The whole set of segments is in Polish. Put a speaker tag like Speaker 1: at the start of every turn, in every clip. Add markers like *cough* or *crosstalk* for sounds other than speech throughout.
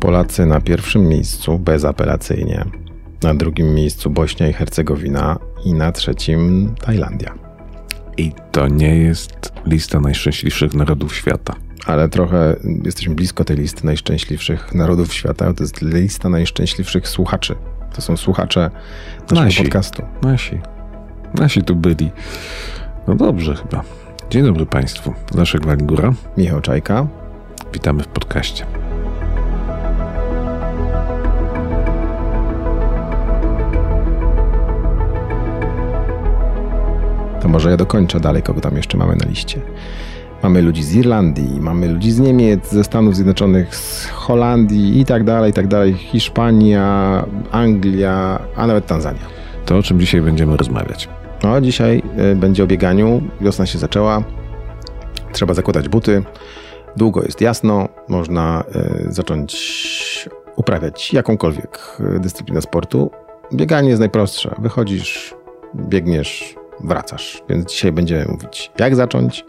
Speaker 1: Polacy na pierwszym miejscu bezapelacyjnie. Na drugim miejscu Bośnia i Hercegowina i na trzecim Tajlandia.
Speaker 2: I to nie jest lista najszczęśliwszych narodów świata.
Speaker 1: Ale trochę jesteśmy blisko tej listy najszczęśliwszych narodów świata. To jest lista najszczęśliwszych słuchaczy. To są słuchacze naszego
Speaker 2: Nasi.
Speaker 1: podcastu.
Speaker 2: Nasi. Nasi tu byli. No dobrze chyba. Dzień dobry Państwu. Leszek Waligura.
Speaker 1: Michał Czajka.
Speaker 2: Witamy w podcaście.
Speaker 1: Może ja dokończę dalej, kogo tam jeszcze mamy na liście. Mamy ludzi z Irlandii, mamy ludzi z Niemiec, ze Stanów Zjednoczonych, z Holandii i tak dalej, i tak dalej. Hiszpania, Anglia, a nawet Tanzania.
Speaker 2: To o czym dzisiaj będziemy rozmawiać.
Speaker 1: No, dzisiaj y, będzie o bieganiu. Wiosna się zaczęła. Trzeba zakładać buty. Długo jest jasno. Można y, zacząć uprawiać jakąkolwiek y, dyscyplinę sportu. Bieganie jest najprostsze. Wychodzisz, biegniesz, wracasz. Więc dzisiaj będziemy mówić, jak zacząć,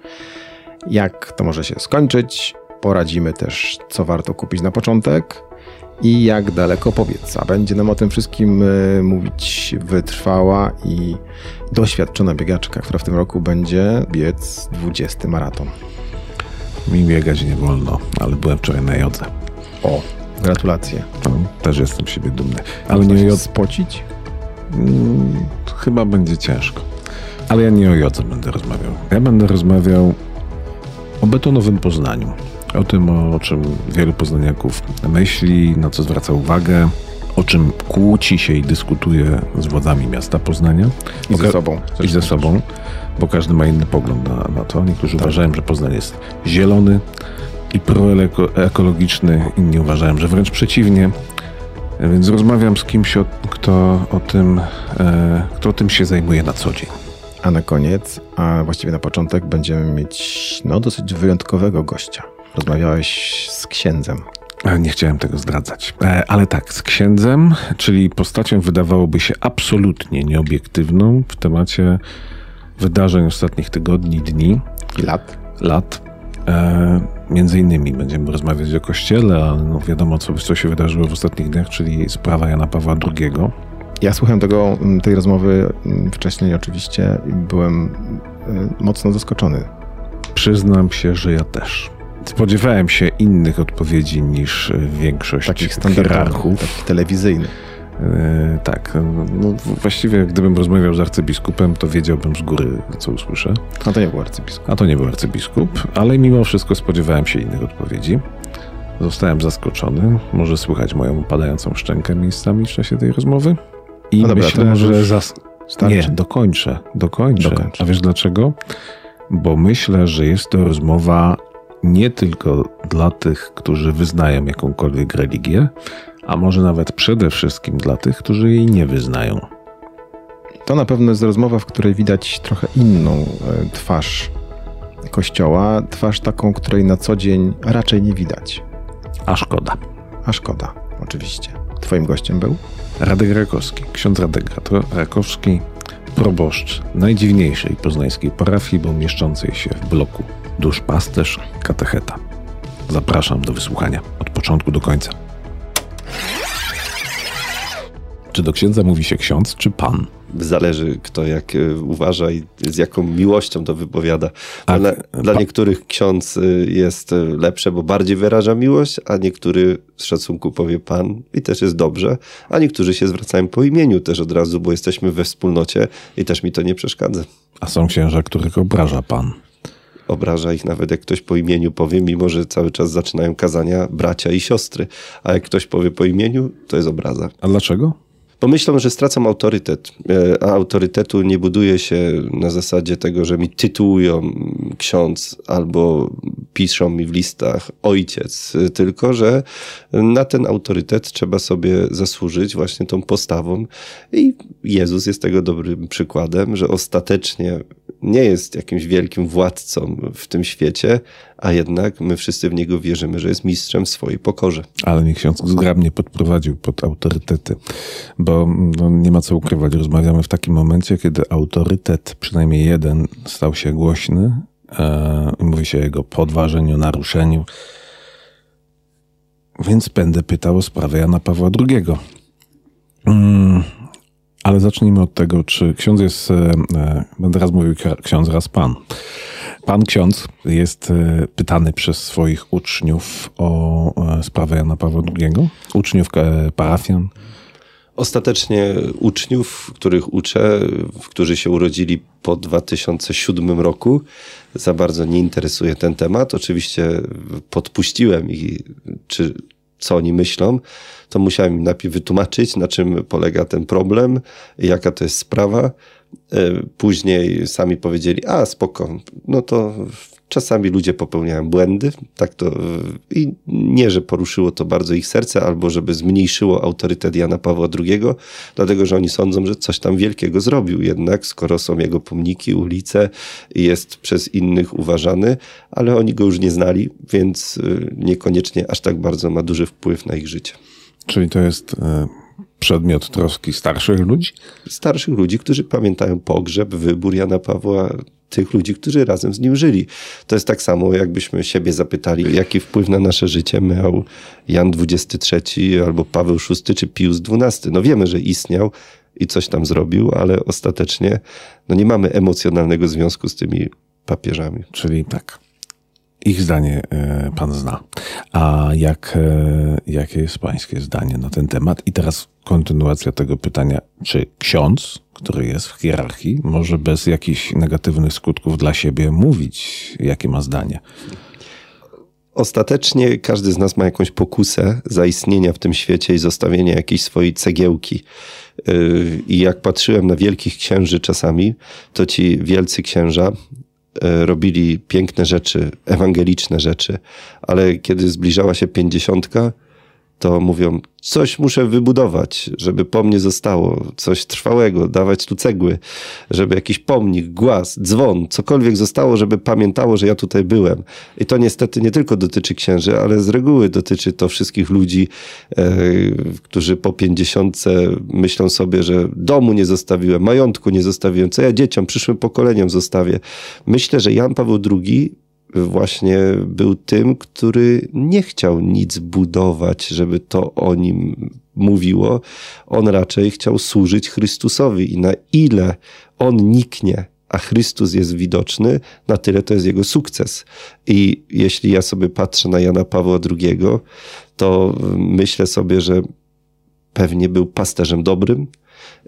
Speaker 1: jak to może się skończyć. Poradzimy też, co warto kupić na początek i jak daleko pobiec. A będzie nam o tym wszystkim y, mówić wytrwała i doświadczona biegaczka, która w tym roku będzie biec 20 maraton.
Speaker 2: Mi biegać nie wolno, ale byłem wczoraj na jodze.
Speaker 1: O, gratulacje.
Speaker 2: No, też jestem siebie dumny. Ale nie jodze.
Speaker 1: spocić?
Speaker 2: Mm, chyba będzie ciężko. Ale ja nie o jodze będę rozmawiał. Ja będę rozmawiał o betonowym Poznaniu. O tym, o czym wielu poznaniaków myśli, na co zwraca uwagę, o czym kłóci się i dyskutuje z władzami miasta Poznania.
Speaker 1: I ze sobą.
Speaker 2: I ze sobą, bo każdy ma inny pogląd na, na to. Niektórzy uważają, że Poznań jest zielony i proekologiczny, inni uważają, że wręcz przeciwnie. Więc rozmawiam z kimś, kto, o tym, e, kto tym się zajmuje na co dzień.
Speaker 1: A na koniec, a właściwie na początek, będziemy mieć no, dosyć wyjątkowego gościa. Rozmawiałeś z księdzem.
Speaker 2: E, Nie chciałem tego zdradzać. E, Ale tak, z księdzem, czyli postacią wydawałoby się absolutnie nieobiektywną w temacie wydarzeń ostatnich tygodni, dni,
Speaker 1: I lat.
Speaker 2: lat. E, między innymi będziemy rozmawiać o kościele, ale no wiadomo, co, co się wydarzyło w ostatnich dniach, czyli sprawa Jana Pawła II.
Speaker 1: Ja słuchałem tego, m, tej rozmowy m, wcześniej oczywiście i byłem y, mocno zaskoczony.
Speaker 2: Przyznam się, że ja też. Spodziewałem się innych odpowiedzi niż e, większość
Speaker 1: Takich
Speaker 2: hierarchów.
Speaker 1: takich telewizyjnych.
Speaker 2: E, tak, no, właściwie gdybym rozmawiał z arcybiskupem, to wiedziałbym z góry, co usłyszę.
Speaker 1: No to nie był arcybiskup.
Speaker 2: A to nie był arcybiskup, ale mimo wszystko spodziewałem się innych odpowiedzi. Zostałem zaskoczony. Może słychać moją upadającą szczękę miejscami w czasie tej rozmowy. I
Speaker 1: No dobra,
Speaker 2: myślę, że zas...
Speaker 1: Starczy?
Speaker 2: Nie, dokończę, dokończę.
Speaker 1: Dokończ.
Speaker 2: A wiesz dlaczego? Bo myślę, że jest to rozmowa nie tylko dla tych, którzy wyznają jakąkolwiek religię, a może nawet przede wszystkim dla tych, którzy jej nie wyznają.
Speaker 1: To na pewno jest rozmowa, w której widać trochę inną e, twarz kościoła. Twarz taką, której na co dzień raczej nie widać.
Speaker 2: A szkoda.
Speaker 1: A szkoda, oczywiście. Twoim gościem był?
Speaker 2: Radek Rakowski, ksiądz Radek Rakowski, proboszcz najdziwniejszej poznańskiej parafii, bo mieszczącej się w bloku duszpasterz katecheta. Zapraszam do wysłuchania od początku do końca. Czy do księdza mówi się ksiądz czy pan?
Speaker 3: Zależy kto jak y, uważa i z jaką miłością to wypowiada.
Speaker 2: A-
Speaker 3: Dla, dla niektórych ksiądz y, jest y, lepsze, bo bardziej wyraża miłość, a niektóry z szacunku powie pan i też jest dobrze, a niektórzy się zwracają po imieniu też od razu, bo jesteśmy we wspólnocie i też mi to nie przeszkadza.
Speaker 2: A są księża, których obraża pan.
Speaker 3: Obraża ich nawet jak ktoś po imieniu powie, mimo że cały czas zaczynają kazania bracia i siostry, a jak ktoś powie po imieniu, to jest obraza.
Speaker 2: A dlaczego?
Speaker 3: Bo myślą, że stracam autorytet, e, a autorytetu nie buduje się na zasadzie tego, że mi tytułują ksiądz albo piszą mi w listach ojciec, e, tylko że na ten autorytet trzeba sobie zasłużyć właśnie tą postawą. I Jezus jest tego dobrym przykładem, że ostatecznie nie jest jakimś wielkim władcą w tym świecie, a jednak my wszyscy w niego wierzymy, że jest mistrzem w swojej pokorze.
Speaker 2: Ale mnie ksiądz zgrabnie podprowadził pod autorytety, bo no, nie ma co ukrywać. Rozmawiamy w takim momencie, kiedy autorytet, przynajmniej jeden, stał się głośny. E, mówi się o jego podważeniu, naruszeniu. więc będę pytał o sprawę Jana Pawła II. Mm, ale zacznijmy od tego, czy ksiądz jest, e, e, będę raz mówił ksiądz, raz pan. Pan ksiądz jest e, pytany przez swoich uczniów o sprawę Jana Pawła II, uczniów parafian.
Speaker 3: Ostatecznie uczniów, których uczę, którzy się urodzili po 2007 roku, za bardzo nie interesuje ten temat. Oczywiście podpuściłem ich, czy co oni myślą, to musiałem im najpierw wytłumaczyć, na czym polega ten problem, jaka to jest sprawa. E, później sami powiedzieli, a spoko, no to czasami ludzie popełniają błędy, tak to i nie, że poruszyło to bardzo ich serce, albo żeby zmniejszyło autorytet Jana Pawła II, dlatego, że oni sądzą, że coś tam wielkiego zrobił jednak, skoro są jego pomniki, ulice, jest przez innych uważany, ale oni go już nie znali, więc y, niekoniecznie aż tak bardzo ma duży wpływ na ich życie.
Speaker 2: Czyli to jest e, przedmiot troski starszych ludzi?
Speaker 3: Starszych ludzi, którzy pamiętają pogrzeb, wybór Jana Pawła, tych ludzi, którzy razem z nim żyli. To jest tak samo, jakbyśmy siebie zapytali, jaki wpływ na nasze życie miał Jan XXIII albo Paweł VI czy Pius XII. No wiemy, że istniał i coś tam zrobił, ale ostatecznie no nie mamy emocjonalnego związku z tymi papieżami.
Speaker 2: Czyli tak, ich zdanie e, pan zna. A jak, e, jakie jest pańskie zdanie na ten temat? I teraz kontynuacja tego pytania. Czy ksiądz, który jest w hierarchii, może bez jakichś negatywnych skutków dla siebie mówić, jakie ma zdanie?
Speaker 3: Ostatecznie każdy z nas ma jakąś pokusę zaistnienia w tym świecie i zostawienia jakiejś swojej cegiełki. E, I jak patrzyłem na wielkich księży czasami, to ci wielcy księża robili piękne rzeczy, ewangeliczne rzeczy, ale kiedy zbliżała się pięćdziesiątka, to mówią, coś muszę wybudować, żeby po mnie zostało, coś trwałego, dawać tu cegły, żeby jakiś pomnik, głaz, dzwon, cokolwiek zostało, żeby pamiętało, że ja tutaj byłem. I to niestety nie tylko dotyczy księży, ale z reguły dotyczy to wszystkich ludzi, e, którzy po pięćdziesiątce myślą sobie, że domu nie zostawiłem, majątku nie zostawiłem, co ja dzieciom, przyszłym pokoleniom zostawię. Myślę, że Jan Paweł II właśnie był tym, który nie chciał nic budować, żeby to o nim mówiło. On raczej chciał służyć Chrystusowi i na ile on niknie, a Chrystus jest widoczny, na tyle to jest jego sukces. I jeśli ja sobie patrzę na Jana Pawła II, to myślę sobie, że pewnie był pasterzem dobrym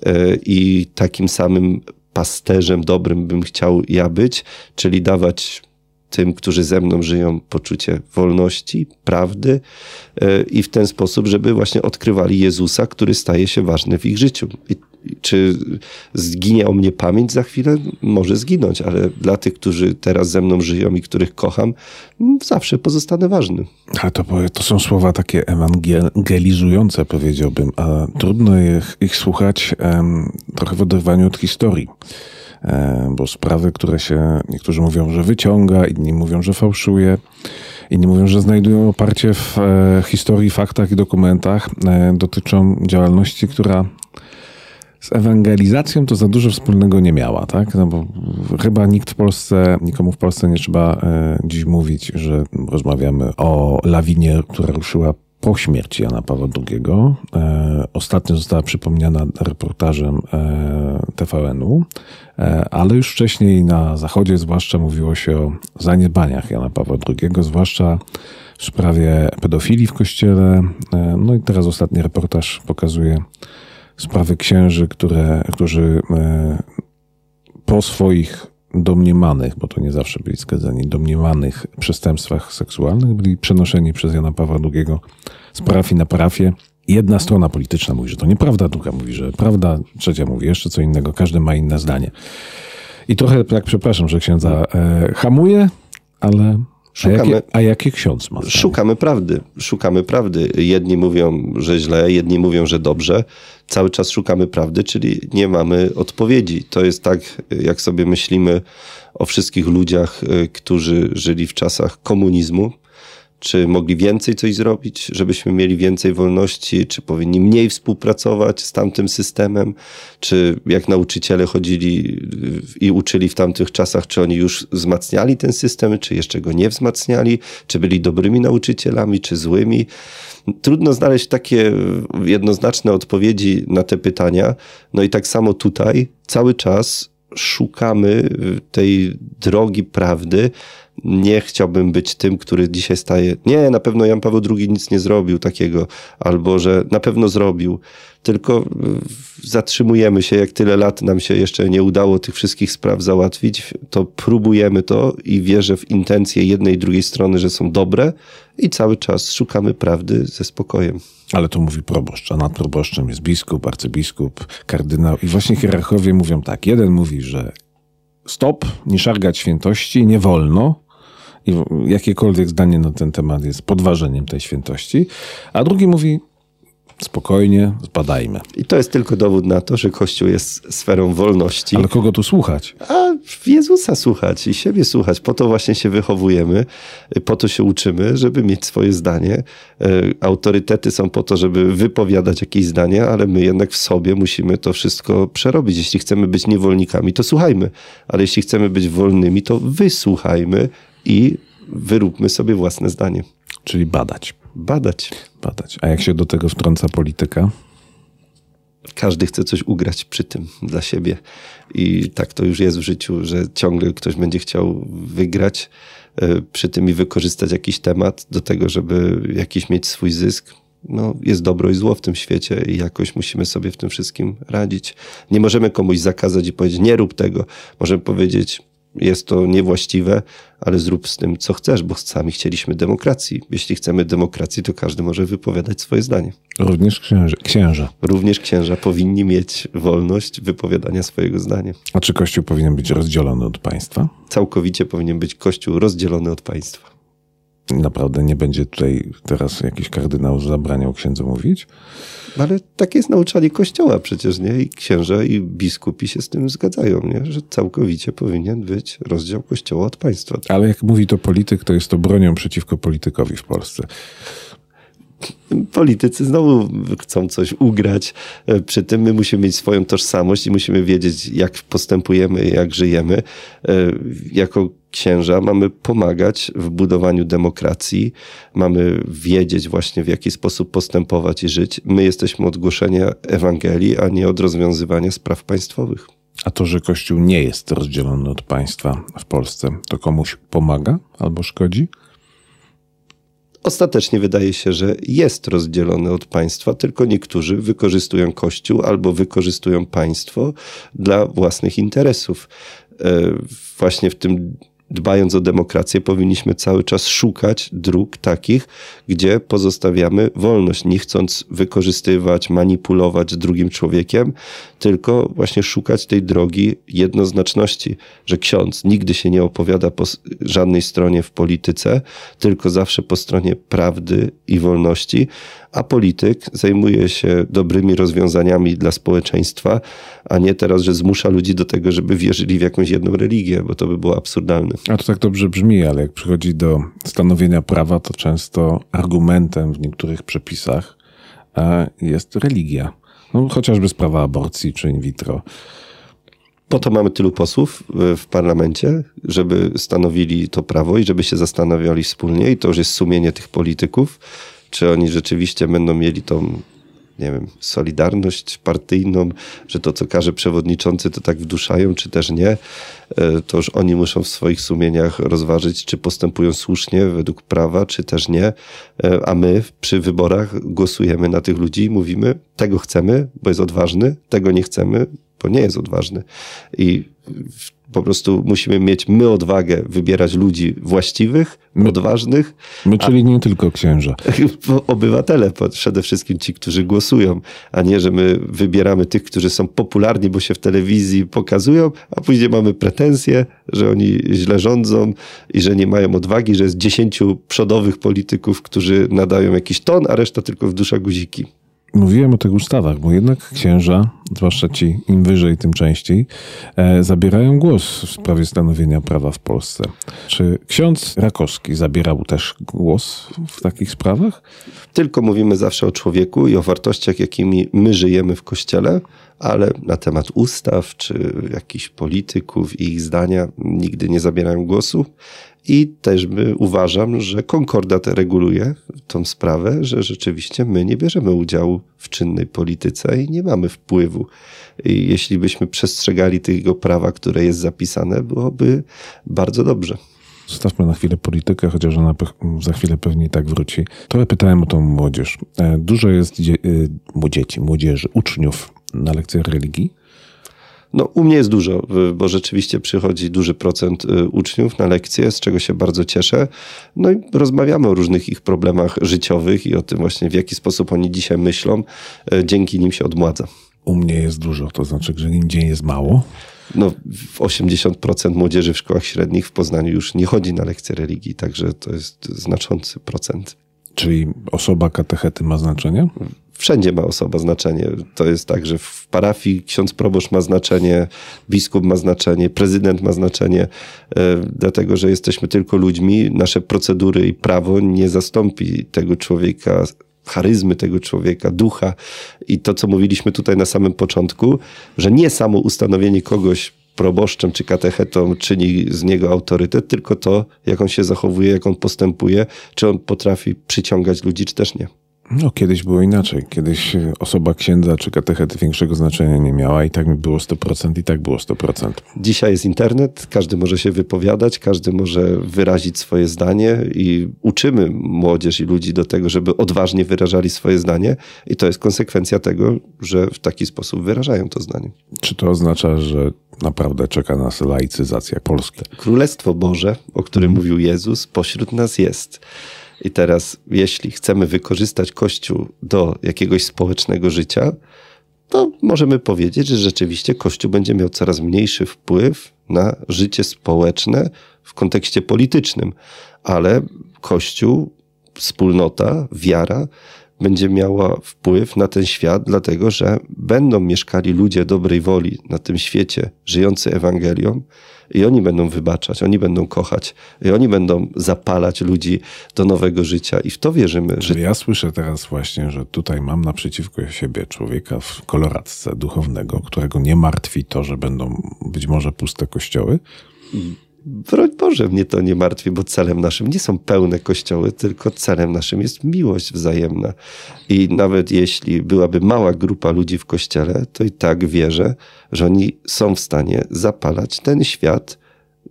Speaker 3: e, i takim samym pasterzem dobrym bym chciał ja być, czyli dawać tym, którzy ze mną żyją, poczucie wolności, prawdy e, i w ten sposób, żeby właśnie odkrywali Jezusa, który staje się ważny w ich życiu. I czy zginie o mnie pamięć za chwilę? Może zginąć, ale dla tych, którzy teraz ze mną żyją i których kocham, zawsze pozostanę ważny.
Speaker 2: Ale to, to są słowa takie ewangelizujące, powiedziałbym, a trudno ich, ich słuchać trochę w oderwaniu od historii. E, bo sprawy, które się niektórzy mówią, że wyciąga, inni mówią, że fałszuje, inni mówią, że znajdują oparcie w e, historii, faktach i dokumentach, e, dotyczą działalności, która z ewangelizacją to za dużo wspólnego nie miała, tak? No bo chyba nikt w Polsce, nikomu w Polsce nie trzeba dziś mówić, że rozmawiamy o lawinie, która ruszyła po śmierci Jana Pawła II. E, ostatnio została przypomniana reportażem e, TVN-u, e, ale już wcześniej na Zachodzie zwłaszcza mówiło się o zaniedbaniach Jana Pawła II, zwłaszcza w sprawie pedofilii w kościele. No i teraz ostatni reportaż pokazuje sprawy księży, które, którzy po swoich domniemanych, bo to nie zawsze byli skazani, domniemanych przestępstwach seksualnych byli przenoszeni przez Jana Pawła II z parafii na parafię. Jedna strona polityczna mówi, że to nieprawda, druga mówi, że prawda, trzecia mówi jeszcze co innego, każdy ma inne zdanie. I trochę, tak przepraszam, że księdza e, hamuje, ale Szukamy, a, jakie, a jakie ksiądz ma?
Speaker 3: Szukamy prawdy. Szukamy prawdy. Jedni mówią, że źle, jedni mówią, że dobrze. Cały czas szukamy prawdy, czyli nie mamy odpowiedzi. To jest tak, jak sobie myślimy o wszystkich ludziach, y, którzy żyli w czasach komunizmu, czy mogli więcej coś zrobić, żebyśmy mieli więcej wolności, czy powinni mniej współpracować z tamtym systemem, czy jak nauczyciele chodzili i uczyli w tamtych czasach, czy oni już wzmacniali ten system, czy jeszcze go nie wzmacniali, czy byli dobrymi nauczycielami, czy złymi. Trudno znaleźć takie jednoznaczne odpowiedzi na te pytania. No i tak samo tutaj cały czas szukamy tej drogi prawdy, nie chciałbym być tym, który dzisiaj staje. Nie, na pewno Jan Paweł II nic nie zrobił takiego, albo że na pewno zrobił. Tylko y, zatrzymujemy się, jak tyle lat nam się jeszcze nie udało tych wszystkich spraw załatwić, to próbujemy to i wierzę w intencje jednej i drugiej strony, że są dobre i cały czas szukamy prawdy ze spokojem.
Speaker 2: Ale to mówi proboszcz, a nad proboszczem jest biskup, arcybiskup, kardynał i właśnie hierarchowie mówią tak. Jeden mówi, że stop, nie szargać świętości, nie wolno, i jakiekolwiek zdanie na ten temat jest podważeniem tej świętości, a drugi mówi spokojnie, zbadajmy.
Speaker 3: I to jest tylko dowód na to, że Kościół jest sferą wolności.
Speaker 2: Ale kogo tu słuchać?
Speaker 3: A Jezusa słuchać i siebie słuchać. Po to właśnie się wychowujemy, po to się uczymy, żeby mieć swoje zdanie. E, autorytety są po to, żeby wypowiadać jakieś zdanie, ale my jednak w sobie musimy to wszystko przerobić. Jeśli chcemy być niewolnikami, to słuchajmy, ale jeśli chcemy być wolnymi, to wysłuchajmy, i wyróbmy sobie własne zdanie.
Speaker 2: Czyli badać.
Speaker 3: Badać.
Speaker 2: Badać. A jak się do tego wtrąca polityka?
Speaker 3: Każdy chce coś ugrać przy tym dla siebie. I tak to już jest w życiu, że ciągle ktoś będzie chciał wygrać e, przy tym i wykorzystać jakiś temat do tego, żeby jakiś mieć swój zysk. No, jest dobro i zło w tym świecie i jakoś musimy sobie w tym wszystkim radzić. Nie możemy komuś zakazać i powiedzieć, nie rób tego. Możemy powiedzieć, jest to niewłaściwe, ale zrób z tym, co chcesz, bo sami chcieliśmy demokracji. Jeśli chcemy demokracji, to każdy może wypowiadać swoje zdanie.
Speaker 2: Również księża. księża.
Speaker 3: Również księża powinni mieć wolność wypowiadania swojego zdania.
Speaker 2: A czy Kościół powinien być rozdzielony od państwa?
Speaker 3: Całkowicie powinien być Kościół rozdzielony od państwa.
Speaker 2: Naprawdę nie będzie tutaj teraz jakiś kardynał zabraniał księdzu mówić?
Speaker 3: Ale takie jest nauczanie Kościoła przecież, nie? I księża i biskupi się z tym zgadzają, nie? Że całkowicie powinien być rozdział Kościoła od państwa.
Speaker 2: Ale jak mówi to polityk, to jest to bronią przeciwko politykowi w Polsce
Speaker 3: politycy znowu chcą coś ugrać. E, przy tym my musimy mieć swoją tożsamość i musimy wiedzieć, jak postępujemy, jak żyjemy. E, jako księża mamy pomagać w budowaniu demokracji, mamy wiedzieć właśnie w jaki sposób postępować i żyć. My jesteśmy od głoszenia Ewangelii, a nie od rozwiązywania spraw państwowych.
Speaker 2: A to, że Kościół nie jest rozdzielony od państwa w Polsce, to komuś pomaga albo szkodzi?
Speaker 3: Ostatecznie wydaje się, że jest rozdzielony od państwa, tylko niektórzy wykorzystują Kościół albo wykorzystują państwo dla własnych interesów. E, właśnie w tym dbając o demokrację, powinniśmy cały czas szukać dróg takich, gdzie pozostawiamy wolność, nie chcąc wykorzystywać, manipulować drugim człowiekiem, tylko właśnie szukać tej drogi jednoznaczności, że ksiądz nigdy się nie opowiada po żadnej stronie w polityce, tylko zawsze po stronie prawdy i wolności, a polityk zajmuje się dobrymi rozwiązaniami dla społeczeństwa, a nie teraz, że zmusza ludzi do tego, żeby wierzyli w jakąś jedną religię, bo to by było absurdalne.
Speaker 2: A to tak dobrze brzmi, ale jak przychodzi do stanowienia prawa, to często argumentem w niektórych przepisach e, jest religia. No, chociażby sprawa aborcji czy in vitro.
Speaker 3: Po to mamy tylu posłów w parlamencie, żeby stanowili to prawo i żeby się zastanawiali wspólnie, i to już jest sumienie tych polityków, czy oni rzeczywiście będą mieli tą nie wiem, solidarność partyjną, że to, co każe przewodniczący, to tak wduszają, czy też nie. E, to już oni muszą w swoich sumieniach rozważyć, czy postępują słusznie według prawa, czy też nie. E, a my przy wyborach głosujemy na tych ludzi i mówimy, tego chcemy, bo jest odważny, tego nie chcemy, bo nie jest odważny. I po prostu musimy mieć my odwagę wybierać ludzi właściwych, my, odważnych.
Speaker 2: My, czyli a, nie tylko księża. *laughs*
Speaker 3: Obywatele, przede wszystkim ci, którzy głosują, a nie, że my wybieramy tych, którzy są popularni, bo się w telewizji pokazują, a później mamy pretensje, że oni źle rządzą i że nie mają odwagi, że jest dziesięciu przodowych polityków, którzy nadają jakiś ton, a reszta tylko w dusza guziki.
Speaker 2: mówiłem o tych ustawach, bo jednak księża, zwłaszcza ci im wyżej, tym częściej, e, zabierają głos w sprawie stanowienia prawa w Polsce. Czy ksiądz Rakowski zabierał też głos w takich sprawach?
Speaker 3: Tylko mówimy zawsze o człowieku i o wartościach, jakimi my żyjemy w Kościele, ale na temat ustaw czy jakichś polityków i ich zdania nigdy nie zabierają głosu. I też by, uważam, że konkordat reguluje tą sprawę, że rzeczywiście my nie bierzemy udziału w czynnej polityce i nie mamy wpływu. I jeśli byśmy przestrzegali tego prawa, które jest zapisane, byłoby bardzo dobrze.
Speaker 2: Zostawmy na chwilę politykę, chociaż ona za chwilę pewnie i tak wróci. Trochę pytałem o tą młodzież. E, dużo jest dzie- e, dzieci, młodzieży, uczniów na lekcjach religii.
Speaker 3: No, u mnie jest dużo, bo rzeczywiście przychodzi duży procent y, uczniów na lekcje, z czego się bardzo cieszę. No i rozmawiamy o różnych ich problemach życiowych i o tym właśnie, w jaki sposób oni dzisiaj myślą. Dzięki nim się odmładza.
Speaker 2: U mnie jest dużo, to znaczy, że nigdzie jest mało.
Speaker 3: No, 80% młodzieży w szkołach średnich w Poznaniu już nie chodzi na lekcje religii, także to jest znaczący procent.
Speaker 2: Czyli osoba katechety ma znaczenie?
Speaker 3: wszędzie ma osoba znaczenie. To jest tak, że w parafii ksiądz proboszcz ma znaczenie, biskup ma znaczenie, prezydent ma znaczenie, e, dlatego że jesteśmy tylko ludźmi. Nasze procedury i prawo nie zastąpi tego człowieka charyzmy tego człowieka, ducha i to, co mówiliśmy tutaj na samym początku, że nie samo ustanowienie kogoś proboszczem czy katechetą czyni z niego autorytet, tylko to, jak on się zachowuje, jak on postępuje, czy on potrafi przyciągać ludzi, czy też nie.
Speaker 2: No, kiedyś było inaczej. Kiedyś osoba księdza czy katechety większego znaczenia nie miała i tak mi było 100% i tak było 100%.
Speaker 3: Dzisiaj jest internet, każdy może się wypowiadać, każdy może wyrazić swoje zdanie i uczymy młodzież i ludzi do tego, żeby odważnie wyrażali swoje zdanie i to jest konsekwencja tego, że w taki sposób wyrażają to zdanie.
Speaker 2: Czy to oznacza, że naprawdę czeka nas laicyzacja Polski?
Speaker 3: Królestwo Boże, o którym hmm. mówił Jezus, pośród nas jest. I teraz, jeśli chcemy wykorzystać Kościół do jakiegoś społecznego życia, to możemy powiedzieć, że rzeczywiście Kościół będzie miał coraz mniejszy wpływ na życie społeczne w kontekście politycznym, ale Kościół, wspólnota, wiara będzie miała wpływ na ten świat, dlatego że będą mieszkali ludzie dobrej woli na tym świecie, żyjący Ewangelią, i oni będą wybaczać, oni będą kochać, i oni będą zapalać ludzi do nowego życia. I w to wierzymy.
Speaker 2: Że... Ja słyszę teraz właśnie, że tutaj mam naprzeciwko siebie człowieka w koloradce duchownego, którego nie martwi to, że będą być może puste kościoły.
Speaker 3: Broń Boże, mnie to nie martwi, bo celem naszym nie są pełne kościoły, tylko celem naszym jest miłość wzajemna. I nawet jeśli byłaby mała grupa ludzi w kościele, to i tak wierzę, że oni są w stanie zapalać ten świat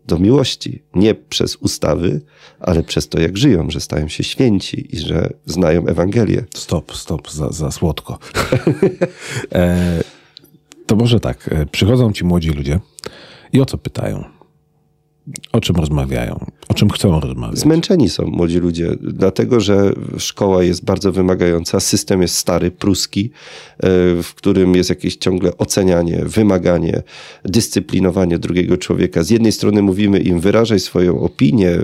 Speaker 3: do miłości. Nie przez ustawy, ale przez to, jak żyją, że stają się święci i że znają Ewangelię.
Speaker 2: Stop, stop, za, za słodko. *laughs* e, to może tak, e, przychodzą ci młodzi ludzie i o co pytają? O czym rozmawiają? O czym chcą rozmawiać?
Speaker 3: Zmęczeni są młodzi ludzie, dlatego że szkoła jest bardzo wymagająca, system jest stary, pruski, e, w którym jest jakieś ciągle ocenianie, wymaganie, dyscyplinowanie drugiego człowieka. Z jednej strony mówimy im wyrażaj swoją opinię,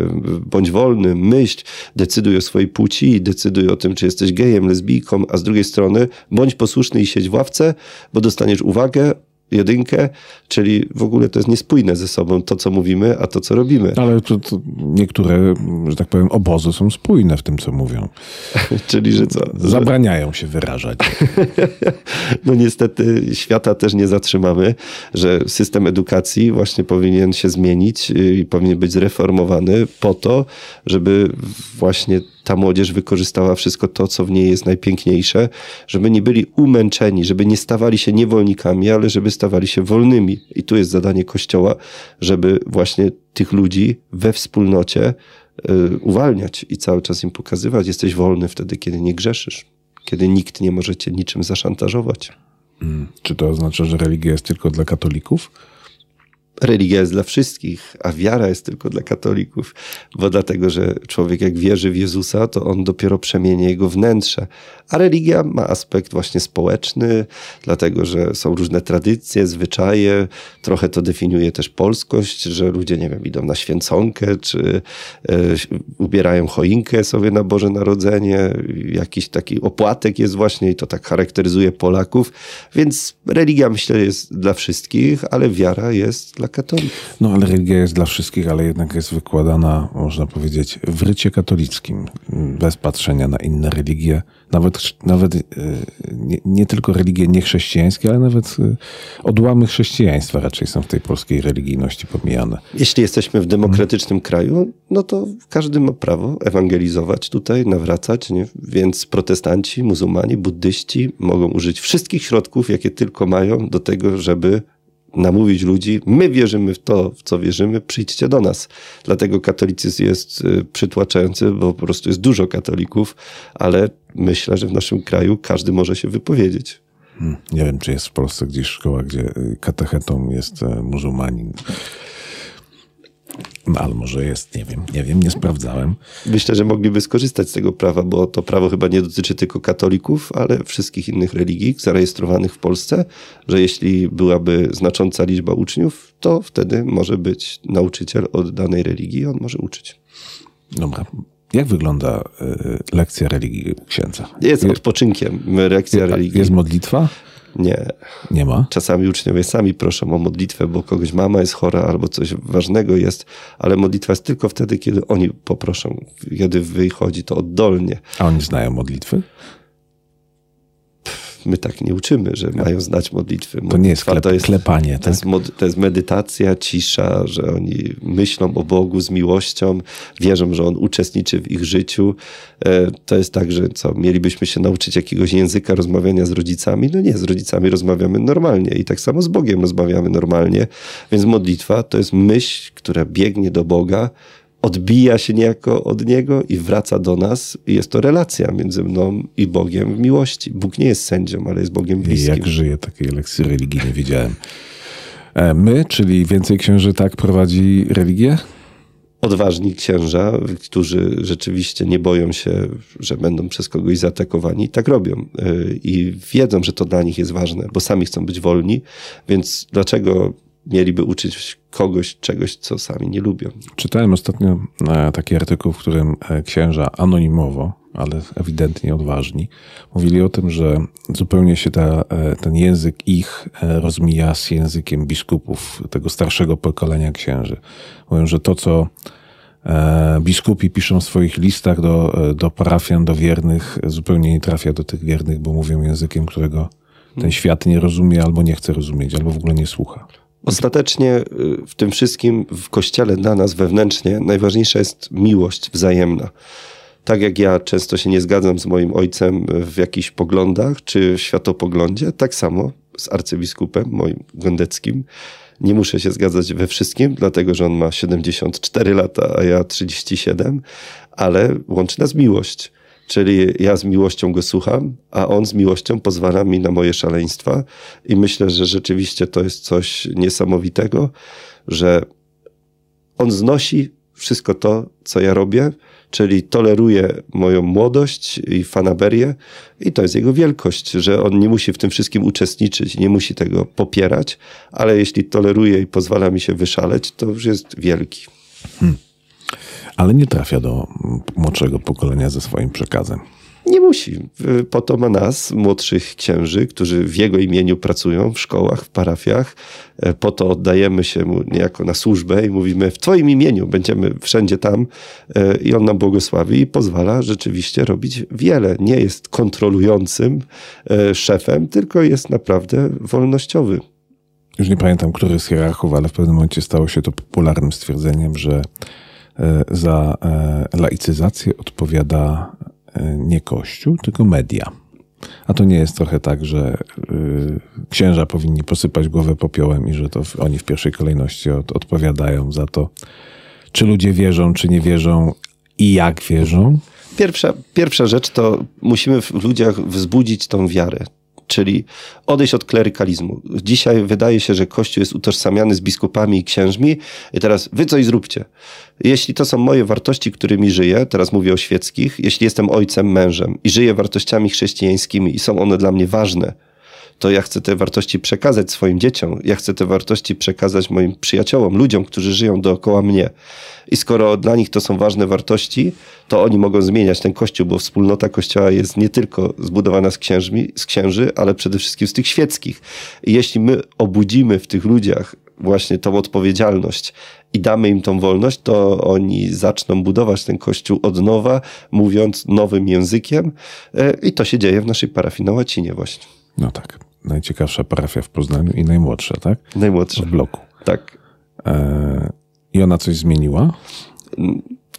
Speaker 3: bądź wolny, myśl, decyduj o swojej płci, decyduj o tym, czy jesteś gejem, lesbijką, a z drugiej strony bądź posłuszny i siedź w ławce, bo dostaniesz uwagę, jedynkę, czyli w ogóle to jest niespójne ze sobą to, co mówimy, a to, co robimy.
Speaker 2: Ale to, to niektóre, że tak powiem, obozy są spójne w tym, co mówią. *laughs*
Speaker 3: czyli, że co?
Speaker 2: Zabraniają się wyrażać. *laughs*
Speaker 3: no niestety świata też nie zatrzymamy, że system edukacji właśnie powinien się zmienić i powinien być zreformowany po to, żeby właśnie ta młodzież wykorzystała wszystko to, co w niej jest najpiękniejsze, żeby nie byli umęczeni, żeby nie stawali się niewolnikami, ale żeby stawali się wolnymi. I tu jest zadanie Kościoła, żeby właśnie tych ludzi we wspólnocie y, uwalniać i cały czas im pokazywać, jesteś wolny wtedy, kiedy nie grzeszysz, kiedy nikt nie może cię niczym zaszantażować.
Speaker 2: Hmm. Czy to oznacza, że religia jest tylko dla katolików?
Speaker 3: Religia jest dla wszystkich, a wiara jest tylko dla katolików, bo dlatego, że człowiek jak wierzy w Jezusa, to on dopiero przemienia jego wnętrze. A religia ma aspekt właśnie społeczny, dlatego, że są różne tradycje, zwyczaje, trochę to definiuje też polskość, że ludzie, nie wiem, idą na święconkę, czy e, ubierają choinkę sobie na Boże Narodzenie, jakiś taki opłatek jest właśnie i to tak charakteryzuje Polaków, więc religia myślę jest dla wszystkich, ale wiara jest dla katolików.
Speaker 2: No ale religia jest dla wszystkich, ale jednak jest wykładana, można powiedzieć, w rycie katolickim, bez patrzenia na inne religie, nawet, nawet e, nie, nie tylko religie niechrześcijańskie, ale nawet e, odłamy chrześcijaństwa raczej są w tej polskiej religijności pomijane.
Speaker 3: Jeśli jesteśmy w demokratycznym kraju, no to każdy ma prawo ewangelizować tutaj, nawracać, nie? więc protestanci, muzułmanie, buddyści mogą użyć wszystkich środków, jakie tylko mają do tego, żeby namówić ludzi, my wierzymy w to, w co wierzymy, przyjdźcie do nas. Dlatego katolicyzm jest y, przytłaczający, bo po prostu jest dużo katolików, ale myślę, że w naszym kraju każdy może się wypowiedzieć.
Speaker 2: Hmm, nie wiem, czy jest w Polsce gdzieś szkoła, gdzie y, katechetą jest e, muzułmanin. No, ale może jest, nie wiem, nie wiem, nie sprawdzałem.
Speaker 3: Myślę, że mogliby skorzystać z tego prawa, bo to prawo chyba nie dotyczy tylko katolików, ale wszystkich innych religii zarejestrowanych w Polsce, że jeśli byłaby znacząca liczba uczniów, to wtedy może być nauczyciel od danej religii, on może uczyć.
Speaker 2: Dobra. Jak wygląda y, lekcja religii księdza?
Speaker 3: Jest odpoczynkiem lekcja religii.
Speaker 2: Jest modlitwa?
Speaker 3: Nie.
Speaker 2: Nie ma?
Speaker 3: Czasami uczniowie sami proszą o modlitwę, bo kogoś mama jest chora albo coś ważnego jest, ale modlitwa jest tylko wtedy, kiedy oni poproszą. Kiedy wychodzi to oddolnie.
Speaker 2: A oni znają modlitwy?
Speaker 3: My tak nie uczymy, że mają znać modlitwy.
Speaker 2: To nie jest, klep, to jest klepanie. Tak?
Speaker 3: To, jest mod, to jest medytacja, cisza, że oni myślą o Bogu z miłością, wierzą, że On uczestniczy w ich życiu. E, to jest tak, że co, mielibyśmy się nauczyć jakiegoś języka rozmawiania z rodzicami? No nie, z rodzicami rozmawiamy normalnie i tak samo z Bogiem rozmawiamy normalnie. Więc modlitwa to jest myśl, która biegnie do Boga, odbija się niejako od Niego i wraca do nas. I jest to relacja między mną i Bogiem w miłości. Bóg nie jest sędzią, ale jest Bogiem bliskim.
Speaker 2: Jak żyję, takiej lekcji religii nie widziałem. E, my, czyli więcej księży tak prowadzi religię?
Speaker 3: Odważni księża, którzy rzeczywiście nie boją się, że będą przez kogoś zaatakowani, tak robią. E, I wiedzą, że to dla nich jest ważne, bo sami chcą być wolni, więc dlaczego mieliby uczyć kogoś czegoś, co sami nie lubią.
Speaker 2: Czytałem ostatnio e, taki artykuł, w którym e, księża anonimowo, ale ewidentnie odważni, mówili o tym, że zupełnie się ta, e, ten język ich rozmija z językiem biskupów, tego starszego pokolenia księży. Mówią, że to, co biskupi piszą w swoich listach do, do parafian, do wiernych, zupełnie nie trafia do tych wiernych, bo mówią językiem, którego ten świat nie rozumie albo nie chce rozumieć, albo w ogóle nie słucha.
Speaker 3: Ostatecznie y, w tym wszystkim w kościele dla nas wewnętrznie najważniejsza jest miłość wzajemna. Tak jak ja często się nie zgadzam z moim ojcem w jakichś poglądach czy światopoglądzie, tak samo z arcybiskupem moim gondeckim. Nie muszę się zgadzać we wszystkim, dlatego że on ma 74 lata, a ja 37, ale łączy nas miłość. Czyli ja z miłością go słucham, a on z miłością pozwala mi na moje szaleństwa. I myślę, że rzeczywiście to jest coś niesamowitego, że on znosi wszystko to, co ja robię, czyli toleruje moją młodość i fanaberię i to jest jego wielkość, że on nie musi w tym wszystkim uczestniczyć, nie musi tego popierać, ale jeśli toleruje i pozwala mi się wyszaleć, to już jest wielki. Hmm
Speaker 2: ale nie trafia do młodszego pokolenia ze swoim przekazem.
Speaker 3: Nie musi. Po to ma nas, młodszych księży, którzy w jego imieniu pracują w szkołach, w parafiach. E, po to oddajemy się mu niejako na służbę i mówimy: W Twoim imieniu będziemy wszędzie tam, e, i on nam błogosławi i pozwala rzeczywiście robić wiele. Nie jest kontrolującym szefem, tylko jest naprawdę wolnościowy.
Speaker 2: Już nie pamiętam, który z hierarchów, ale w pewnym momencie stało się to popularnym stwierdzeniem, że za e, laicyzację odpowiada e, nie Kościół, tylko media. A to nie jest trochę tak, że księża powinni posypać głowę popiołem i że to oni w pierwszej kolejności odpowiadają za to, czy ludzie wierzą, czy nie wierzą i jak wierzą?
Speaker 3: Pierwsza, pierwsza rzecz to musimy w ludziach wzbudzić tą wiarę czyli odejść od klerykalizmu. Dzisiaj wydaje się, że Kościół jest utożsamiany z biskupami i księżmi i teraz wy coś zróbcie. Jeśli to są moje wartości, którymi żyję, teraz mówię o świeckich, jeśli jestem ojcem, mężem i żyję wartościami chrześcijańskimi i są one dla mnie ważne, to ja chcę te wartości przekazać swoim dzieciom, ja chcę te wartości przekazać moim przyjaciołom, ludziom, którzy żyją dookoła mnie. I skoro dla nich to są ważne wartości, to oni mogą zmieniać ten kościół, bo wspólnota kościoła jest nie tylko zbudowana z, księżmi, z księży, ale przede wszystkim z tych świeckich. I jeśli my obudzimy w tych ludziach właśnie tą odpowiedzialność i damy im tą wolność, to oni zaczną budować ten kościół od nowa, mówiąc nowym językiem. E, I to się dzieje w naszej parafii na łacinie właśnie.
Speaker 2: No tak. Najciekawsza parafia w Poznaniu i najmłodsza, tak?
Speaker 3: Najmłodsza.
Speaker 2: W bloku.
Speaker 3: Tak.
Speaker 2: E, I ona coś zmieniła?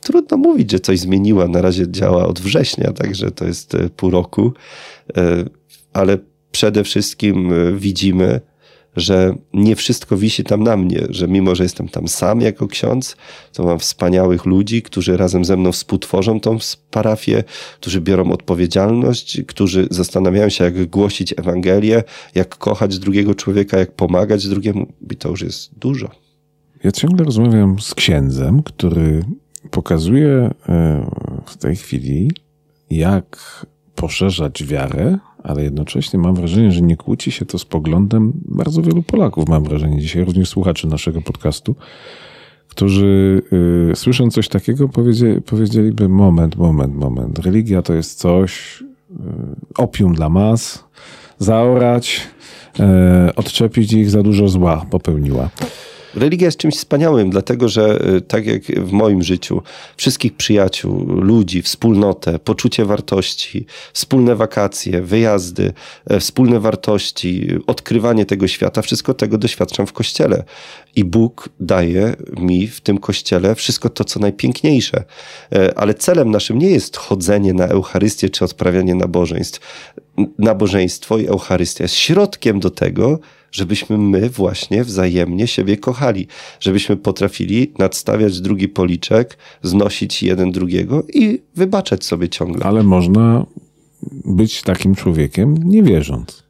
Speaker 3: Trudno mówić, że coś zmieniła. Na razie działa od września, także to jest e, pół roku. E, ale przede wszystkim widzimy, że nie wszystko wisi tam na mnie, że mimo, że jestem tam sam jako ksiądz, to mam wspaniałych ludzi, którzy razem ze mną współtworzą tą parafię, którzy biorą odpowiedzialność, którzy zastanawiają się, jak głosić Ewangelię, jak kochać drugiego człowieka, jak pomagać drugiemu. I to już jest dużo.
Speaker 2: Ja ciągle rozmawiam z księdzem, który pokazuje e, w tej chwili, jak poszerzać wiarę ale jednocześnie mam wrażenie, że nie kłóci się to z poglądem bardzo wielu Polaków, mam wrażenie, dzisiaj również słuchaczy naszego podcastu, którzy y, słysząc coś takiego powiedzieli, powiedzieliby moment, moment, moment. Religia to jest coś, y, opium dla mas, zaorać, y, odczepić ich za dużo zła popełniła.
Speaker 3: Religia jest czymś wspaniałym, dlatego że y, tak jak w moim życiu, wszystkich przyjaciół, ludzi, wspólnotę, poczucie wartości, wspólne wakacje, wyjazdy, e, wspólne wartości, odkrywanie tego świata, wszystko tego doświadczam w kościele. I Bóg daje mi w tym kościele wszystko to, co najpiękniejsze. E, ale celem naszym nie jest chodzenie na Eucharystię czy odprawianie nabożeństw. Nabożeństwo i Eucharystia jest środkiem do tego, żebyśmy my właśnie wzajemnie siebie kochali, żebyśmy potrafili nadstawiać drugi policzek, znosić jeden drugiego i wybaczać sobie ciągle.
Speaker 2: Ale można być takim człowiekiem nie wierząc.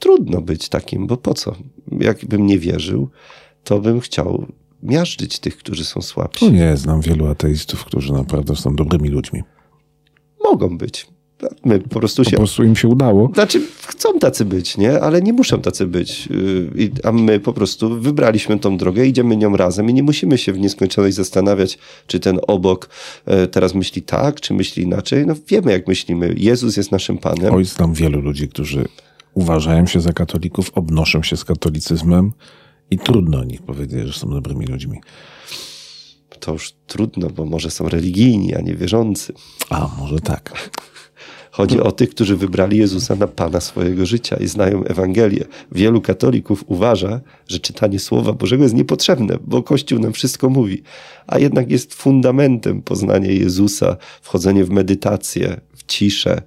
Speaker 3: Trudno być takim, bo po co? Jakbym nie wierzył, to bym chciał miażdżyć tych, którzy są słabsi.
Speaker 2: No nie, znam wielu ateistów, którzy naprawdę są dobrymi ludźmi.
Speaker 3: Mogą być. My po prostu się...
Speaker 2: Po prostu im się udało.
Speaker 3: Znaczy, chcą tacy być, nie? Ale nie muszą tacy być. Y, a my po prostu wybraliśmy tą drogę, idziemy nią razem i nie musimy się w nieskończoność zastanawiać, czy ten obok e, teraz myśli tak, czy myśli inaczej. No wiemy, jak myślimy. Jezus jest naszym Panem.
Speaker 2: Oj, znam wielu ludzi, którzy uważają się za katolików, obnoszą się z katolicyzmem i trudno o nich powiedzieć, że są dobrymi ludźmi.
Speaker 3: To już trudno, bo może są religijni, a nie wierzący.
Speaker 2: A, może tak.
Speaker 3: Chodzi o tych, którzy wybrali Jezusa na Pana swojego życia i znają Ewangelię. Wielu katolików uważa, że czytanie Słowa Bożego jest niepotrzebne, bo Kościół nam wszystko mówi, a jednak jest fundamentem poznania Jezusa, wchodzenie w medytację, w ciszę.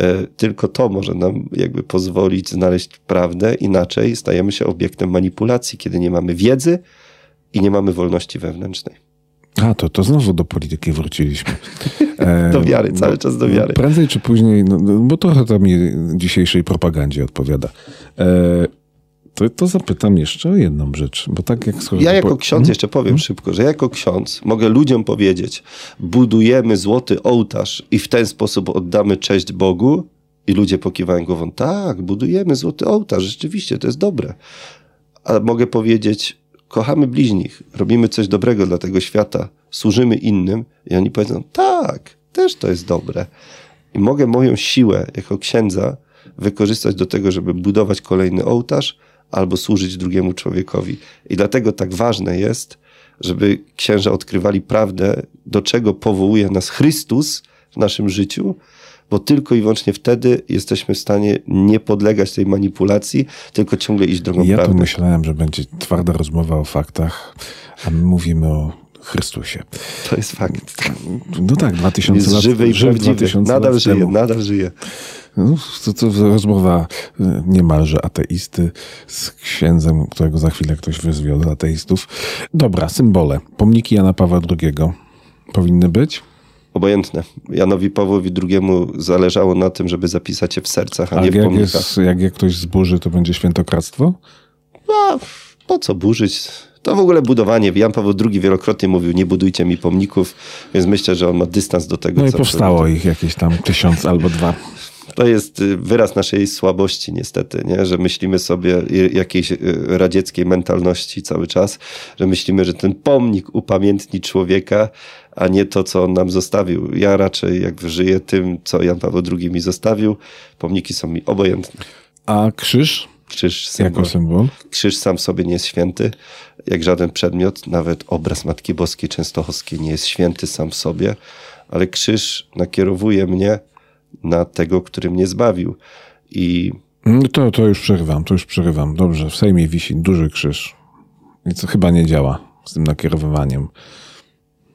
Speaker 3: E, tylko to może nam jakby pozwolić znaleźć prawdę, inaczej stajemy się obiektem manipulacji, kiedy nie mamy wiedzy i nie mamy wolności wewnętrznej.
Speaker 2: A, to, to znowu do polityki wróciliśmy.
Speaker 3: E, *laughs* do wiary, cały czas do wiary.
Speaker 2: Prędzej czy później, no, no, bo trochę to mi dzisiejszej propagandzie odpowiada. E, to, to zapytam jeszcze o jedną rzecz, bo tak jak...
Speaker 3: Ja jako ksiądz, hmm? jeszcze powiem hmm? szybko, że jako ksiądz mogę ludziom powiedzieć, budujemy złoty ołtarz i w ten sposób oddamy cześć Bogu i ludzie pokiwają głową, tak, budujemy złoty ołtarz, rzeczywiście, to jest dobre. Ale mogę powiedzieć, kochamy bliźnich, robimy coś dobrego dla tego świata, służymy innym i oni powiedzą, tak, też to jest dobre. I mogę moją siłę jako księdza wykorzystać do tego, żeby budować kolejny ołtarz albo służyć drugiemu człowiekowi. I dlatego tak ważne jest, żeby księża odkrywali prawdę, do czego powołuje nas Chrystus w naszym życiu, bo tylko i wyłącznie wtedy jesteśmy w stanie nie podlegać tej manipulacji, tylko ciągle iść drogą
Speaker 2: ja
Speaker 3: prawdy.
Speaker 2: Ja tu myślałem, że będzie twarda rozmowa o faktach, a my mówimy o Chrystusie.
Speaker 3: To jest fakt.
Speaker 2: No tak, 2000 jest lat.
Speaker 3: Żywy i prawdziwy. Nadal żyje, temu. nadal żyje.
Speaker 2: No, to, to rozmowa e, niemalże ateisty z księdzem, którego za chwilę ktoś wyzwie od ateistów. Dobra, symbole. Pomniki Jana Pawła II powinny być?
Speaker 3: Obojętne. Janowi Pawłowi II zależało na tym, żeby zapisać je w sercach, a, a nie w
Speaker 2: jak
Speaker 3: pomnikach.
Speaker 2: Jest, jak je ktoś zburzy, to będzie świętokradztwo?
Speaker 3: No, po co burzyć? To w ogóle budowanie. Jan Paweł II wielokrotnie mówił, nie budujcie mi pomników, więc myślę, że on ma dystans do tego.
Speaker 2: No i powstało ich jakieś tam tysiąc albo dwa.
Speaker 3: To jest y, wyraz naszej słabości niestety, nie? że myślimy sobie jakiejś y, radzieckiej mentalności cały czas, że myślimy, że ten pomnik upamiętni człowieka, a nie to, co on nam zostawił. Ja raczej jak żyję tym, co Jan Paweł II mi zostawił, pomniki są mi obojętne.
Speaker 2: A krzyż?
Speaker 3: Krzyż symbol.
Speaker 2: Jako symbol?
Speaker 3: Krzyż sam w sobie nie jest święty, jak żaden przedmiot, nawet obraz Matki Boskiej Częstochowskiej nie jest święty sam w sobie, ale krzyż nakierowuje mnie na tego, który mnie zbawił. I
Speaker 2: no to, to już przerywam, to już przerywam. Dobrze, w Sejmie wisi duży krzyż. I co chyba nie działa z tym nakierowywaniem.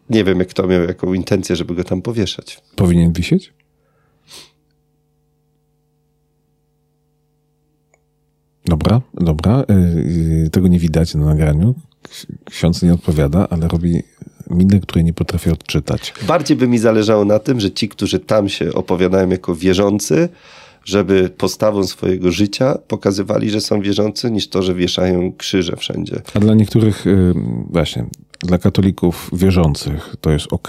Speaker 3: Nie wiem, jak kto miał jaką intencję, żeby go tam powieszać.
Speaker 2: Powinien wisieć? Dobra, dobra. Y, y, tego nie widać na nagraniu. Ksiądz nie odpowiada, ale robi miny, które nie potrafię odczytać.
Speaker 3: Bardziej by mi zależało na tym, że ci, którzy tam się opowiadają jako wierzący, żeby postawą swojego życia pokazywali, że są wierzący, niż to, że wieszają krzyże wszędzie.
Speaker 2: A dla niektórych, y, właśnie, dla katolików wierzących to jest ok.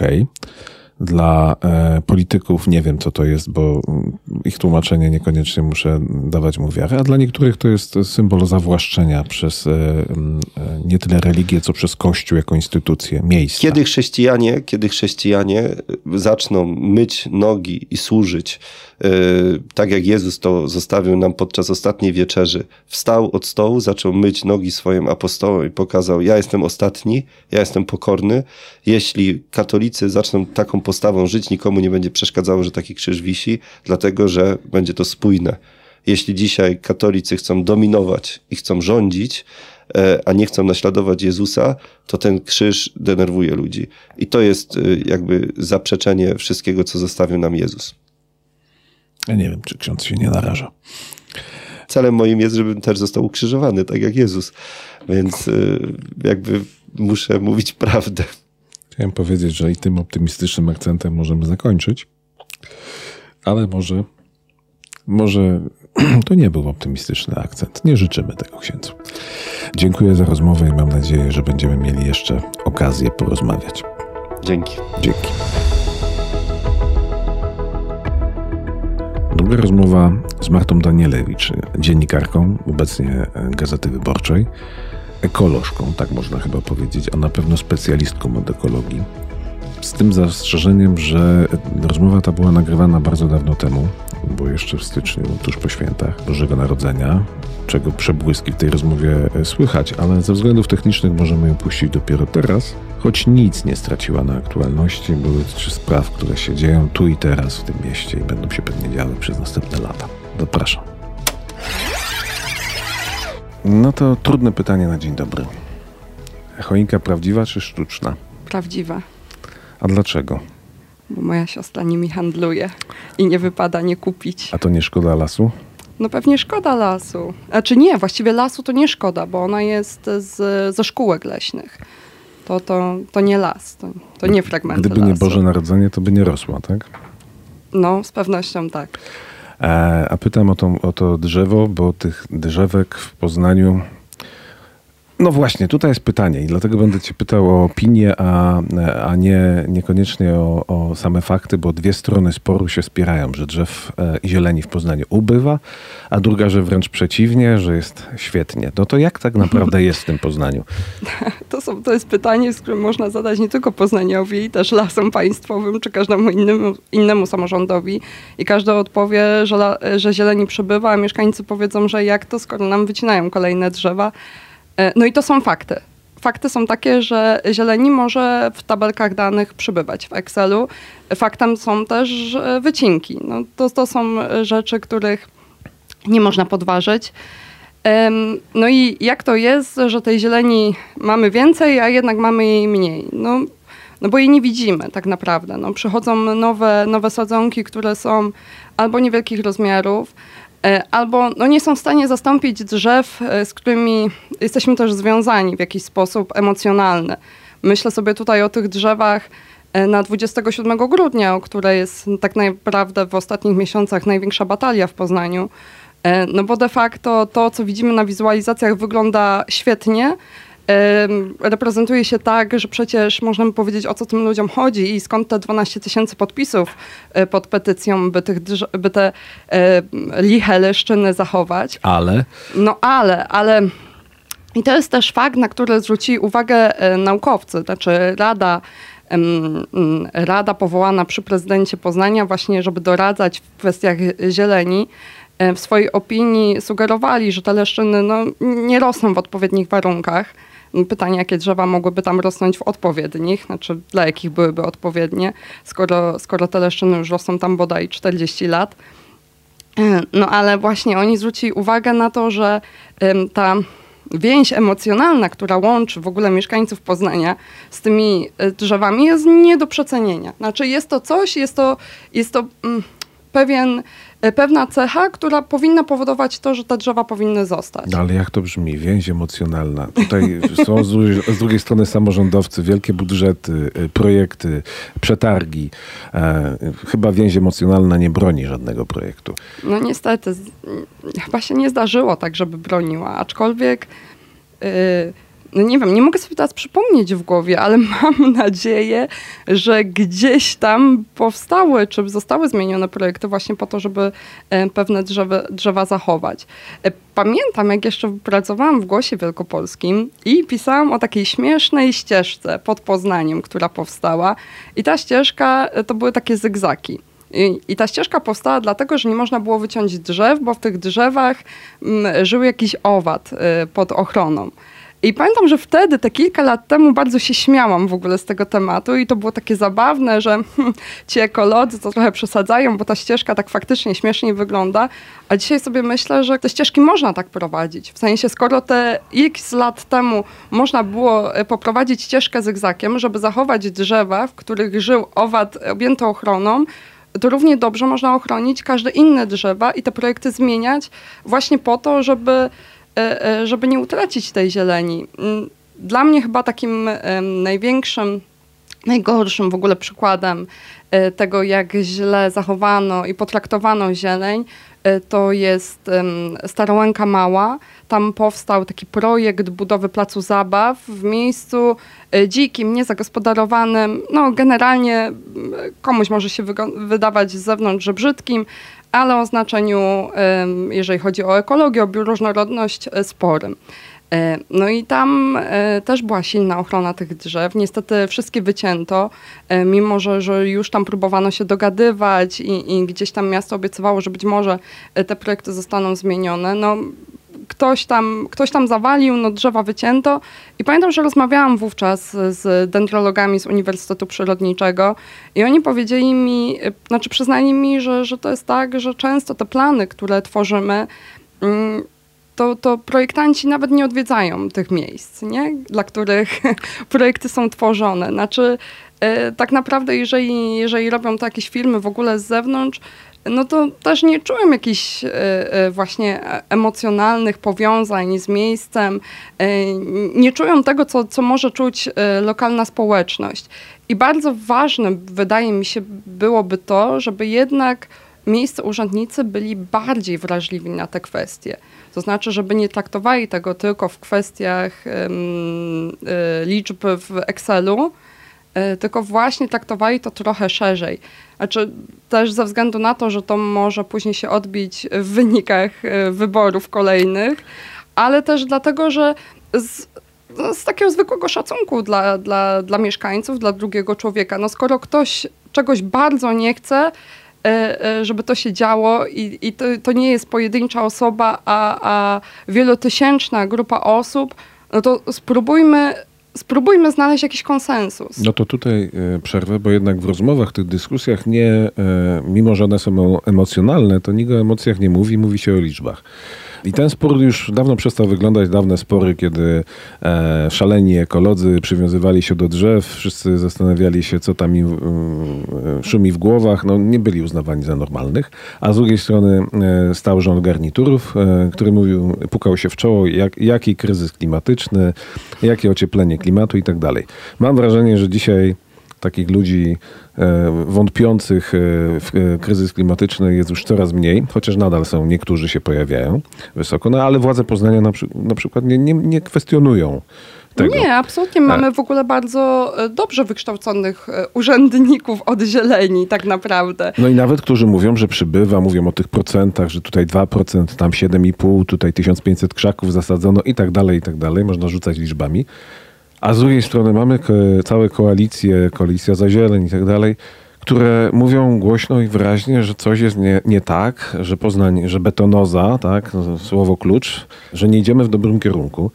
Speaker 2: Dla e, polityków nie wiem, co to jest, bo mm, ich tłumaczenie niekoniecznie muszę dawać mu wiarę, a dla niektórych to jest symbol zawłaszczenia przez e, mm, e, nie tyle religię, co przez Kościół jako instytucję, miejsce.
Speaker 3: Kiedy chrześcijanie, kiedy chrześcijanie zaczną myć nogi i służyć, tak jak Jezus to zostawił nam podczas ostatniej wieczerzy, wstał od stołu, zaczął myć nogi swoim apostołom i pokazał: Ja jestem ostatni, ja jestem pokorny. Jeśli katolicy zaczną taką postawą żyć, nikomu nie będzie przeszkadzało, że taki krzyż wisi, dlatego że będzie to spójne. Jeśli dzisiaj katolicy chcą dominować i chcą rządzić, e, a nie chcą naśladować Jezusa, to ten krzyż denerwuje ludzi. I to jest e, jakby zaprzeczenie wszystkiego, co zostawił nam Jezus.
Speaker 2: Ja nie wiem, czy ksiądz się nie naraża.
Speaker 3: Celem moim jest, żebym też został ukrzyżowany, tak jak Jezus. Więc e, jakby muszę mówić prawdę.
Speaker 2: Chciałem powiedzieć, że i tym optymistycznym akcentem możemy zakończyć, ale może, może *clears throat* to nie był optymistyczny akcent. Nie życzymy tego księdzu. Dziękuję za rozmowę i mam nadzieję, że będziemy mieli jeszcze okazję porozmawiać.
Speaker 3: Dzięki.
Speaker 2: Dzięki. Druga rozmowa z Martą Danielewicz, dziennikarką obecnie Gazety Wyborczej ekolożką, tak można chyba powiedzieć, a na pewno specjalistką od ekologii. Z tym zastrzeżeniem, że rozmowa ta była nagrywana bardzo dawno temu, bo jeszcze w styczniu, tuż po świętach Bożego Narodzenia, czego przebłyski w tej rozmowie słychać, ale ze względów technicznych możemy ją puścić dopiero teraz, choć nic nie straciła na aktualności, były trzy spraw, które się dzieją tu i teraz w tym mieście i będą się pewnie działy przez następne lata. Zapraszam. No to trudne pytanie na dzień dobry. Choinka prawdziwa czy sztuczna?
Speaker 4: Prawdziwa.
Speaker 2: A dlaczego?
Speaker 4: Bo moja siostra nimi handluje i nie wypada nie kupić.
Speaker 2: A to nie szkoda lasu?
Speaker 4: No pewnie szkoda lasu. Znaczy nie, właściwie lasu to nie szkoda, bo ona jest z, ze szkółek leśnych. To, to, to nie las, to, to nie fragmenty
Speaker 2: Gdyby
Speaker 4: lasu.
Speaker 2: nie Boże Narodzenie, to by nie rosła, tak?
Speaker 4: No, z pewnością tak.
Speaker 2: E, a pytam o to, o to drzewo, bo tych drzewek w Poznaniu. No właśnie, tutaj jest pytanie i dlatego będę Cię pytał o opinię, a, a nie niekoniecznie o, o same fakty, bo dwie strony sporu się spierają, że drzew e, i zieleni w Poznaniu ubywa, a druga, że wręcz przeciwnie, że jest świetnie. No to jak tak naprawdę jest w tym Poznaniu? *laughs*
Speaker 4: To, są, to jest pytanie, z którym można zadać nie tylko Poznaniowi, też lasom państwowym, czy każdemu innemu, innemu samorządowi. I każdy odpowie, że, że zieleni przybywa, a mieszkańcy powiedzą, że jak to, skoro nam wycinają kolejne drzewa. No i to są fakty. Fakty są takie, że zieleni może w tabelkach danych przybywać w Excelu. Faktem są też wycinki. No to, to są rzeczy, których nie można podważyć. No i jak to jest, że tej zieleni mamy więcej, a jednak mamy jej mniej? No, no bo jej nie widzimy tak naprawdę. No, przychodzą nowe, nowe sadzonki, które są albo niewielkich rozmiarów, e, albo no, nie są w stanie zastąpić drzew, e, z którymi jesteśmy też związani w jakiś sposób emocjonalny. Myślę sobie tutaj o tych drzewach, na 27 grudnia, o której jest tak naprawdę w ostatnich miesiącach największa batalia w Poznaniu. No bo de facto to, co widzimy na wizualizacjach wygląda świetnie, reprezentuje się tak, że przecież możemy powiedzieć, o co tym ludziom chodzi i skąd te 12 tysięcy podpisów e, pod petycją, by, tych, by te e, liche leszczyny zachować.
Speaker 2: Ale?
Speaker 4: No ale, ale... I to jest też fakt, na który zwrócili uwagę e, naukowcy, znaczy Rada Rada powołana przy prezydencie Poznania właśnie, żeby doradzać w kwestiach zieleni, w swojej opinii sugerowali, że te leszczyny no, nie rosną w odpowiednich warunkach. Pytanie, jakie drzewa mogłyby tam rosnąć w odpowiednich, znaczy dla jakich byłyby odpowiednie, skoro, skoro te leszczyny już rosną tam bodaj 40 lat. E, no ale właśnie oni zwrócili uwagę na to, że ta więź emocjonalna, która łączy w ogóle mieszkańców Poznania z tymi e, drzewami jest nie do przecenienia. Znaczy jest to coś, jest to, jest to mm, pewien pewna cecha, która powinna powodować to, że te drzewa powinny zostać.
Speaker 2: No ale jak to brzmi? Więź emocjonalna. Tutaj *laughs* są z, drugiej strony samorządowcy, wielkie budżety, e, projekty, przetargi. E, chyba więź emocjonalna nie broni żadnego projektu.
Speaker 4: No niestety, chyba się nie zdarzyło tak, żeby broniła, aczkolwiek... Yy, no nie wiem, nie mogę sobie teraz przypomnieć w głowie, ale *laughs* mam nadzieję, że gdzieś tam powstały, czy zostały zmienione projekty właśnie po to, żeby e, pewne drzewa, drzewa zachować. E, pamiętam, jak jeszcze pracowałam w Głosie Wielkopolskim i pisałam o takiej śmiesznej ścieżce pod Poznaniem, która powstała. I ta ścieżka e, to były takie zygzaki. I, I, ta ścieżka powstała dlatego, że nie można było wyciąć drzew, bo w tych drzewach m, mm, żył jakiś owad y, pod ochroną. I pamiętam, że wtedy, te kilka lat temu, bardzo się śmiałam w ogóle z tego tematu i to było takie zabawne, że *laughs* ci ekolodzy to trochę przesadzają, bo ta ścieżka tak faktycznie śmiesznie wygląda. A dzisiaj sobie myślę, że te ścieżki można tak prowadzić. W sensie, skoro te x lat temu można było e, poprowadzić ścieżkę zygzakiem, żeby zachować drzewa, w których żył owad objęty ochroną, to równie dobrze można ochronić każde inne drzewa i te projekty zmieniać właśnie po to, żeby żeby nie utracić tej zieleni. Mm, dla mnie chyba takim największym, najgorszym w ogóle przykładem e, tego, jak źle zachowano i potraktowano zieleń, to jest Starołęka Mała. Tam powstał taki projekt budowy placu zabaw w miejscu dzikim, niezagospodarowanym. No, generalnie komuś może się wydawać z zewnątrz, że brzydkim, ale o znaczeniu, jeżeli chodzi o ekologię, o bioróżnorodność, e, sporym. E, no i tam e, też była silna ochrona tych drzew. Niestety wszystkie wycięto, mimo że, że już tam próbowano się dogadywać i, i gdzieś tam miasto obiecywało, że być może te projekty zostaną zmienione. No, ktoś tam, ktoś tam zawalił, no drzewa wycięto i pamiętam, że rozmawiałam wówczas z dendrologami z Uniwersytetu Przyrodniczego i oni powiedzieli mi, znaczy przyznali mi, że, że to jest tak, że często te plany, które tworzymy, mm, to, to projektanci nawet nie odwiedzają tych miejsc, nie? dla których *laughs* projekty są tworzone. Znaczy, e, tak naprawdę, jeżeli, jeżeli robią to jakieś filmy w ogóle z zewnątrz, no to też nie czułem jakichś e, e, właśnie emocjonalnych powiązań z miejscem. E, nie czują tego, co, co może czuć lokalna społeczność. I bardzo ważne, wydaje mi się, byłoby to, żeby jednak miejsce urzędnicy byli bardziej wrażliwi na te kwestie. To znaczy, żeby nie traktowali tego tylko w kwestiach um, liczb w Excelu, E, tylko właśnie traktowali to trochę szerzej. Znaczy też ze względu na to, że to może później się odbić w wynikach e, wyborów kolejnych, ale też dlatego, że z, no, z takiego zwykłego szacunku dla, dla, dla mieszkańców, dla drugiego człowieka. No skoro ktoś czegoś bardzo nie chce, e, żeby to się działo i, i to, to nie jest pojedyncza osoba, a, a wielotysięczna grupa osób, no to spróbujmy spróbujmy znaleźć jakiś konsensus.
Speaker 2: No to tutaj e, przerwę, bo jednak w rozmowach, tych dyskusjach nie, e, mimo że one są emocjonalne, to nikt o emocjach nie mówi, mówi się o liczbach. I ten spór już dawno przestał wyglądać, dawne spory, kiedy e, szaleni ekolodzy przywiązywali się do drzew, wszyscy zastanawiali się, co tam im e, szumi w głowach, no nie byli uznawani za normalnych, a z drugiej strony e, stał rząd garniturów, e, który mówił, pukał się w czoło, jak, jaki kryzys klimatyczny, jakie ocieplenie klimatu i tak dalej. Mam wrażenie, że dzisiaj takich ludzi wątpiących e, w e, kryzys klimatyczny jest już coraz mniej, chociaż nadal są, niektórzy się pojawiają wysoko, no ale władze Poznania na, przy, na przykład nie, nie, nie kwestionują tego.
Speaker 4: Nie, absolutnie. Mamy w ogóle bardzo dobrze wykształconych urzędników od zieleni, tak naprawdę.
Speaker 2: No i nawet, którzy mówią, że przybywa, mówią o tych procentach, że tutaj 2%, tam 7,5%, tutaj 1500 krzaków zasadzono i tak dalej, i tak dalej. Można rzucać liczbami. A z drugiej strony mamy całe koalicje, koalicja za zieleń i tak dalej, które mówią głośno i wyraźnie, że coś jest nie, nie tak, że Poznań, że betonoza, tak, słowo klucz, że nie idziemy w dobrym kierunku.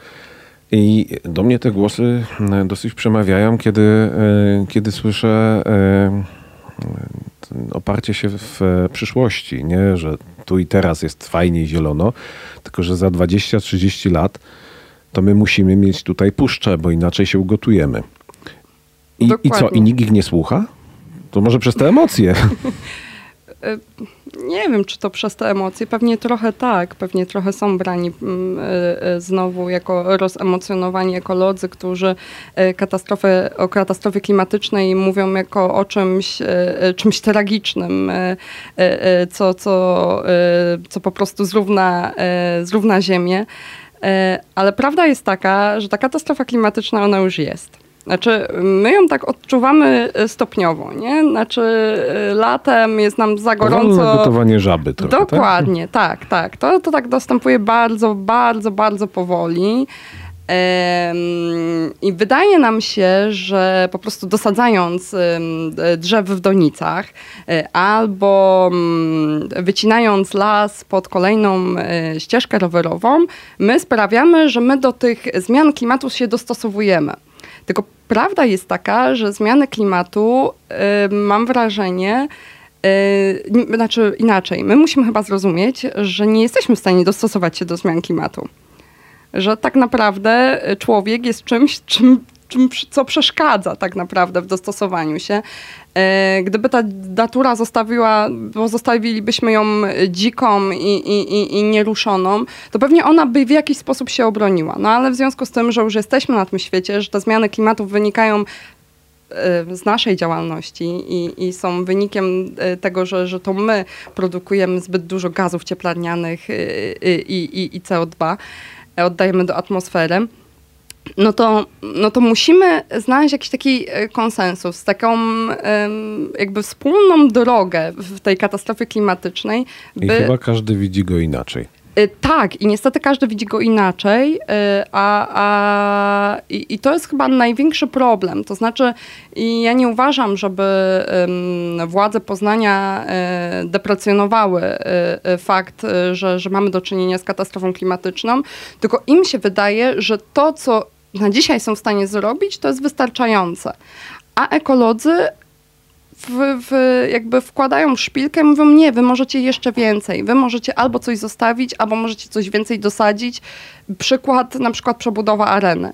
Speaker 2: I do mnie te głosy e, dosyć przemawiają, kiedy, e, kiedy słyszę e, oparcie się w przyszłości, nie, że tu i teraz jest fajnie i zielono, tylko że za 20-30 lat to my musimy mieć tutaj puszczę, bo inaczej się ugotujemy. I, I co, i nikt ich nie słucha? To może przez te emocje. *laughs* *laughs*
Speaker 4: Nie wiem, czy to przez te emocje. Pewnie trochę tak. Pewnie trochę są brani mm, e, e, znowu jako rozemocjonowani ekolodzy, którzy katastrofę, o katastrofie klimatycznej mówią jako o czymś, czymś tragicznym, co, co, co po prostu zrówna, zrówna Ziemię. E, ale prawda jest taka, że ta katastrofa klimatyczna, ona już jest. Znaczy, my ją tak odczuwamy e, stopniowo, nie? Znaczy, e, latem jest nam za gorąco.
Speaker 2: gotowanie żaby trochę,
Speaker 4: tak? Dokładnie, tak, tak. tak. To, to tak dostępuje bardzo, bardzo, bardzo powoli. I wydaje nam się, że po prostu dosadzając drzew w donicach e, albo mm, wycinając las pod kolejną e, ścieżkę rowerową, my sprawiamy, że my do tych zmian klimatu się dostosowujemy. Tylko prawda jest taka, że zmiany klimatu, mam wrażenie, znaczy inaczej, my musimy chyba zrozumieć, że nie jesteśmy w stanie dostosować się do zmian klimatu że tak naprawdę człowiek jest czymś, czym, czym, co przeszkadza tak naprawdę w dostosowaniu się. E, gdyby ta natura zostawiła, bo zostawilibyśmy ją dziką i, i, i nieruszoną, to pewnie ona by w jakiś sposób się obroniła. No ale w związku z tym, że już jesteśmy na tym świecie, że te zmiany klimatu wynikają e, z naszej działalności i, i, są wynikiem e, tego, że, że to my produkujemy zbyt dużo gazów cieplarnianych i, i, i CO2, oddajemy do atmosfery, no to, no to musimy znaleźć jakiś taki e, konsensus, taką jakby wspólną drogę w tej katastrofie klimatycznej.
Speaker 2: By... I chyba każdy widzi go inaczej.
Speaker 4: Y, tak, i niestety każdy widzi go inaczej, y, a, a, i, i, to jest chyba największy problem. To znaczy, ja nie uważam, żeby władze Poznania y, deprecjonowały fakt, że, że mamy do czynienia z katastrofą klimatyczną, tylko im się wydaje, że to, co na dzisiaj są w stanie zrobić, to jest wystarczające. A ekolodzy w, w, jakby wkładają szpilkę mówią, nie, wy możecie jeszcze więcej. Wy możecie albo coś zostawić, albo możecie coś więcej dosadzić. Przykład, na przykład przebudowa areny.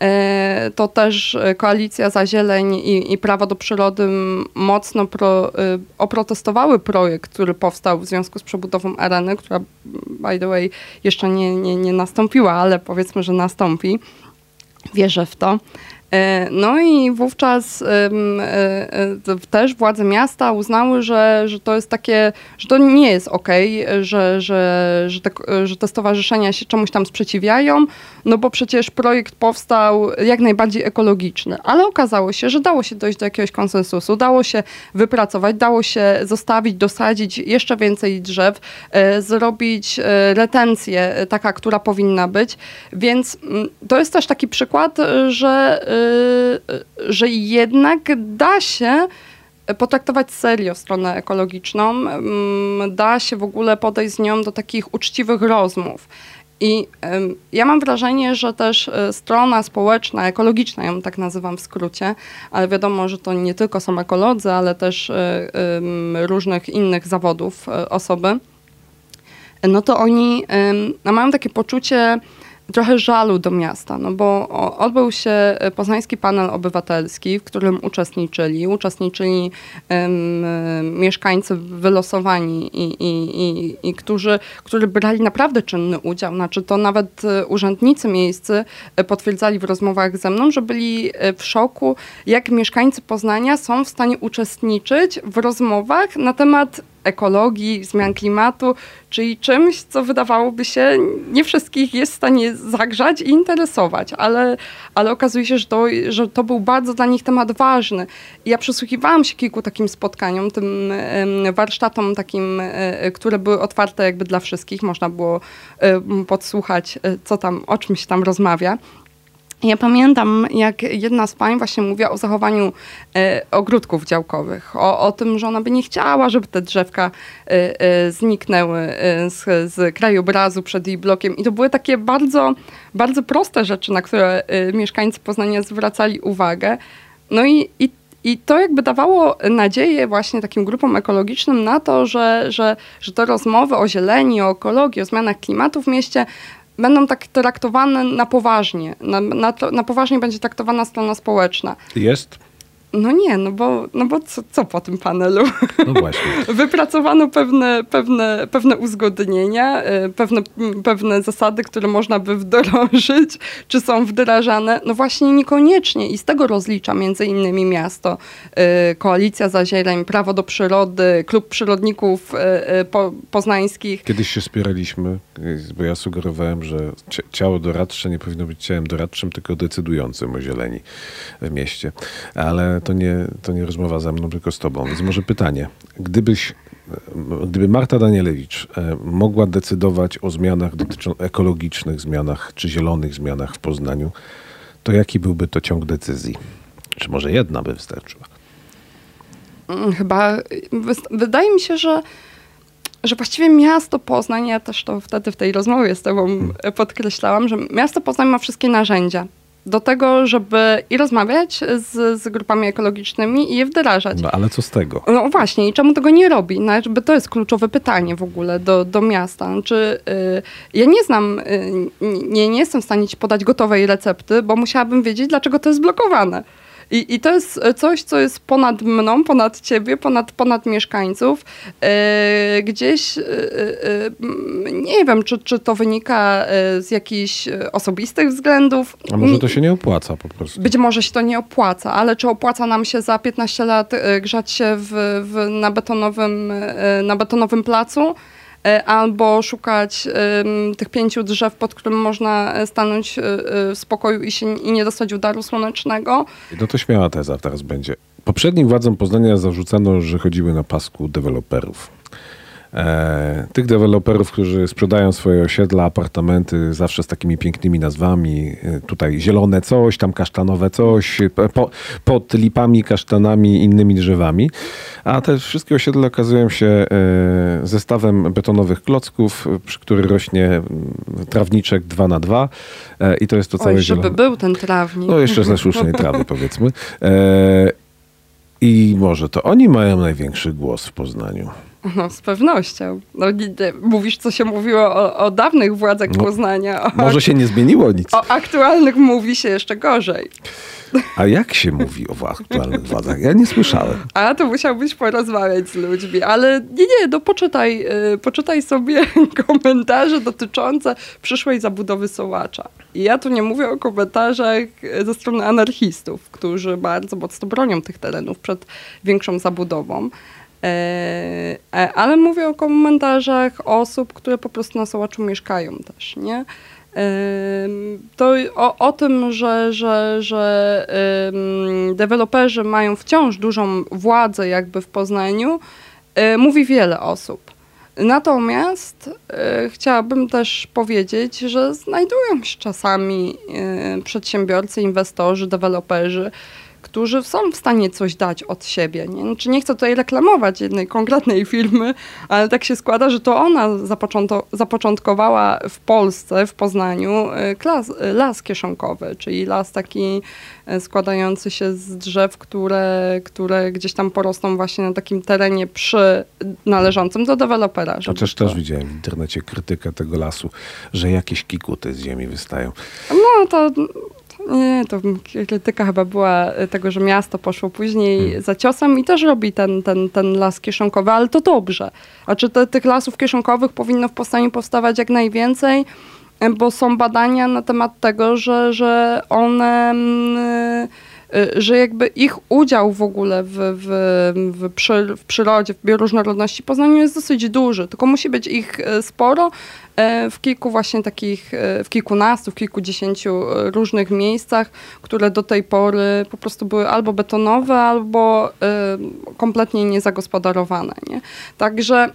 Speaker 4: E, to też Koalicja za Zieleń i, i Prawo do Przyrody mocno pro, e, oprotestowały projekt, który powstał w związku z przebudową areny, która by the way jeszcze nie, nie, nie nastąpiła, ale powiedzmy, że nastąpi. Wierzę w to. E, no i wówczas e, e, też władze miasta uznały, że, że to jest takie, że to nie jest okej, okay, że, że, że, te, że te stowarzyszenia się czemuś tam sprzeciwiają, no bo przecież projekt powstał jak najbardziej ekologiczny. Ale okazało się, że dało się dojść do jakiegoś konsensusu, dało się wypracować, dało się zostawić, dosadzić jeszcze więcej drzew, zrobić retencję taka, która powinna być. Więc mm, to jest też taki przykład, że że jednak da się potraktować serio stronę ekologiczną, mm, da się w ogóle podejść z nią do takich uczciwych rozmów. I ja mam wrażenie, że też y, strona społeczna, ekologiczna, ją tak nazywam w skrócie, ale wiadomo, że to nie tylko są ekolodzy, ale też y, różnych innych zawodów osoby, no to oni no mają takie poczucie, trochę żalu do miasta, no bo odbył się poznański panel obywatelski, w którym uczestniczyli. Uczestniczyli um, mieszkańcy wylosowani i, i, i, i, którzy, którzy brali naprawdę czynny udział. Znaczy to nawet e, urzędnicy miejscy e, potwierdzali w rozmowach ze mną, że byli e, w szoku, jak mieszkańcy Poznania są w stanie uczestniczyć w rozmowach na temat ekologii, zmian klimatu, czyli czymś, co wydawałoby się nie wszystkich jest w stanie zagrzać i interesować, ale, ale okazuje się, że to, że to był bardzo dla nich temat ważny. I ja przysłuchiwałam się kilku takim spotkaniom, tym warsztatom takim, e, które były otwarte jakby dla wszystkich, można było podsłuchać, e, co tam, o czym się tam rozmawia. Ja pamiętam, jak jedna z pań właśnie mówiła o zachowaniu e, ogródków działkowych, o, o, tym, że ona by nie chciała, żeby te drzewka e, e, zniknęły e, z, z krajobrazu przed jej blokiem. I to były takie bardzo, bardzo proste rzeczy, na które e, mieszkańcy Poznania zwracali uwagę. No i, i i to jakby dawało nadzieję właśnie takim grupom ekologicznym na to, że, że, że te rozmowy o zieleni, o ekologii, o zmianach klimatu w mieście będą tak traktowane na poważnie. Na, na, na poważnie będzie traktowana strona społeczna.
Speaker 2: Jest?
Speaker 4: No nie, no bo, no bo co, co po tym panelu?
Speaker 2: No właśnie. *laughs*
Speaker 4: Wypracowano pewne, pewne, pewne uzgodnienia, y, pewne, pewne zasady, które można by wdrożyć, *laughs* czy są wdrażane. No właśnie niekoniecznie i z tego rozlicza między innymi miasto, y, Koalicja za Zieleń, Prawo do Przyrody, Klub Przyrodników po, Poznańskich.
Speaker 2: Kiedyś się spieraliśmy, bo ja sugerowałem, że ciało doradcze nie powinno być ciałem doradczym, tylko decydującym o zieleni w mieście. Ale to nie, to nie rozmowa ze mną, tylko z tobą. Więc może pytanie. Gdybyś, gdyby Marta Danielewicz e, mogła decydować o zmianach dotyczących ekologicznych zmianach, czy zielonych zmianach w Poznaniu, to jaki byłby to ciąg decyzji? Czy może jedna by wystarczyła?
Speaker 4: Mm, chyba, wydaje mi się, że że właściwie miasto Poznań, ja też to wtedy w tej rozmowie z tobą hmm. podkreślałam, że miasto Poznań ma wszystkie narzędzia do tego, żeby i rozmawiać z, z, grupami ekologicznymi i je wdrażać.
Speaker 2: No ale co z tego?
Speaker 4: No właśnie, i czemu tego nie robi? No, jakby to jest kluczowe pytanie w ogóle do, do miasta. Czy y, ja nie znam, y, nie, nie jestem w stanie ci podać gotowej recepty, bo musiałabym wiedzieć, dlaczego to jest blokowane. I, I to jest coś, co jest ponad mną, ponad ciebie, ponad, ponad mieszkańców. E, gdzieś, e, e, nie wiem, czy, czy to wynika e, z jakichś osobistych względów.
Speaker 2: A może to się nie opłaca po prostu?
Speaker 4: Być może się to nie opłaca, ale czy opłaca nam się za 15 lat e, grzać się w, w, na, betonowym, e, na betonowym placu? E, albo szukać tych pięciu drzew, pod którym można e, stanąć e, w spokoju i, się, i nie dostać udaru słonecznego.
Speaker 2: No to śmiała teza teraz będzie. Poprzednim władzom Poznania zarzucano, że chodziły na pasku deweloperów. E, tych deweloperów, którzy sprzedają swoje osiedla, apartamenty zawsze z takimi pięknymi nazwami. E, tutaj zielone coś, tam kasztanowe coś, po, pod lipami, kasztanami, innymi drzewami. A te wszystkie osiedla okazują się e, zestawem betonowych klocków, przy których rośnie mm, trawniczek 2 na 2 i to jest to całe
Speaker 4: Oj, żeby zielone. był ten trawnik.
Speaker 2: No jeszcze ze sztucznej trawy powiedzmy. I może to oni mają największy głos w Poznaniu.
Speaker 4: No, z pewnością. No, mówisz, co się mówiło o, o dawnych władzach no, Poznania. O,
Speaker 2: może się nie zmieniło nic.
Speaker 4: O aktualnych mówi się jeszcze gorzej.
Speaker 2: A jak się mówi o aktualnych władzach? Ja nie słyszałem.
Speaker 4: A to musiałbyś porozmawiać z ludźmi, ale nie, nie, no poczytaj, y, poczytaj sobie *laughs* komentarze dotyczące przyszłej zabudowy Sołacza. I ja tu nie mówię o komentarzach ze strony anarchistów, którzy bardzo mocno bronią tych terenów przed większą zabudową. E, e, ale mówię o komentarzach osób, które po prostu na Sołaczu mieszkają też, nie? E, to o, o tym, że, że, że deweloperzy mają wciąż dużą władzę jakby w Poznaniu, mówi wiele osób. Natomiast chciałabym też powiedzieć, że znajdują się czasami przedsiębiorcy, inwestorzy, deweloperzy, którzy są w stanie coś dać od siebie. Nie? Znaczy nie chcę tutaj reklamować jednej konkretnej firmy, ale tak się składa, że to ona zapoczątkowała w Polsce, w Poznaniu, y, klas, las kieszonkowy, czyli las taki y, składający się z drzew, które, które gdzieś tam porosną właśnie na takim terenie przy należącym do dewelopera.
Speaker 2: Chociaż to... też widziałem w internecie krytykę tego lasu, że jakieś kikuty z ziemi wystają.
Speaker 4: No to nie, to krytyka chyba była tego, że miasto poszło później hmm. za ciosem i też robi ten, ten, ten las kieszonkowy, ale to dobrze. A czy te, tych lasów kieszonkowych powinno w powstaniu powstawać jak najwięcej? Bo są badania na temat tego, że, że one mm, że jakby ich udział w ogóle w, w, w, przy, w przyrodzie, w bioróżnorodności Poznaniu jest dosyć duży, tylko musi być ich y, sporo y, w kilku właśnie takich, w kilkunastu, w kilkudziesięciu różnych miejscach, które do tej pory po prostu były albo betonowe, albo kompletnie niezagospodarowane. Nie? Także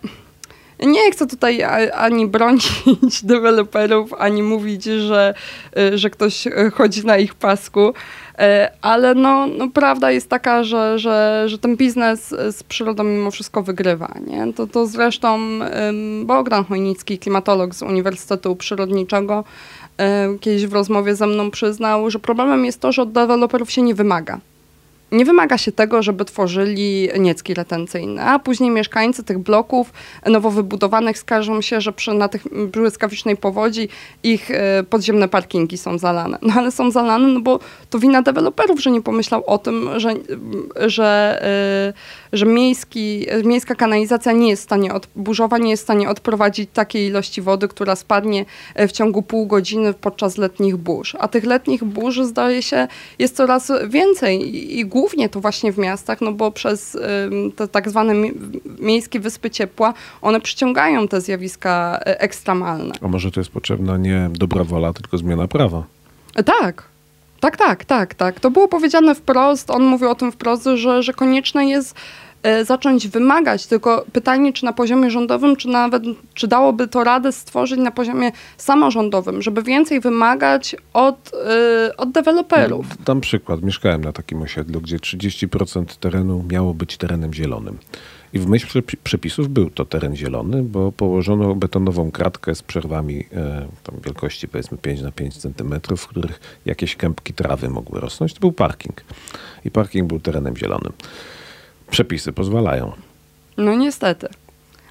Speaker 4: nie chcę tutaj ani bronić *laughs* deweloperów, ani mówić, że, że ktoś chodzi na ich pasku, ale no, no prawda jest taka, że, że, że ten biznes z przyrodą mimo wszystko wygrywa. Nie? To, to zresztą Bogdan Chojnicki, klimatolog z Uniwersytetu Przyrodniczego, kiedyś w rozmowie ze mną przyznał, że problemem jest to, że od deweloperów się nie wymaga nie wymaga się tego, żeby tworzyli niecki retencyjne, a później mieszkańcy tych bloków nowo wybudowanych skarżą się, że przy, na tych błyskawicznej powodzi ich e, podziemne parkingi są zalane. No ale są zalane, no bo to wina deweloperów, że nie pomyślał o tym, że, że, e, że miejski, miejska kanalizacja nie jest w stanie, od, burzowa nie jest w stanie odprowadzić takiej ilości wody, która spadnie e, w ciągu pół godziny podczas letnich burz. A tych letnich burz zdaje się jest coraz więcej i, i głównie to właśnie w miastach, no bo przez te tak zwane miejskie wyspy ciepła, one przyciągają te zjawiska e, ekstremalne.
Speaker 2: A może to jest potrzebna nie dobra wola, tylko zmiana prawa?
Speaker 4: E, tak. Tak, tak, tak, tak. To było powiedziane wprost. On mówił o tym wprost, że, że konieczne jest E, zacząć wymagać, tylko pytanie, czy na poziomie rządowym, czy nawet, czy dałoby to radę stworzyć na poziomie samorządowym, żeby więcej wymagać od, yy, od deweloperów.
Speaker 2: Dam przykład. Mieszkałem na takim osiedlu, gdzie 30% terenu miało być terenem zielonym. I w myśl przepisów był to teren zielony, bo położono betonową kratkę z przerwami e, wielkości powiedzmy 5 na 5 centymetrów, w których jakieś kępki trawy mogły rosnąć. To był parking. I parking był terenem zielonym. Przepisy pozwalają.
Speaker 4: No niestety.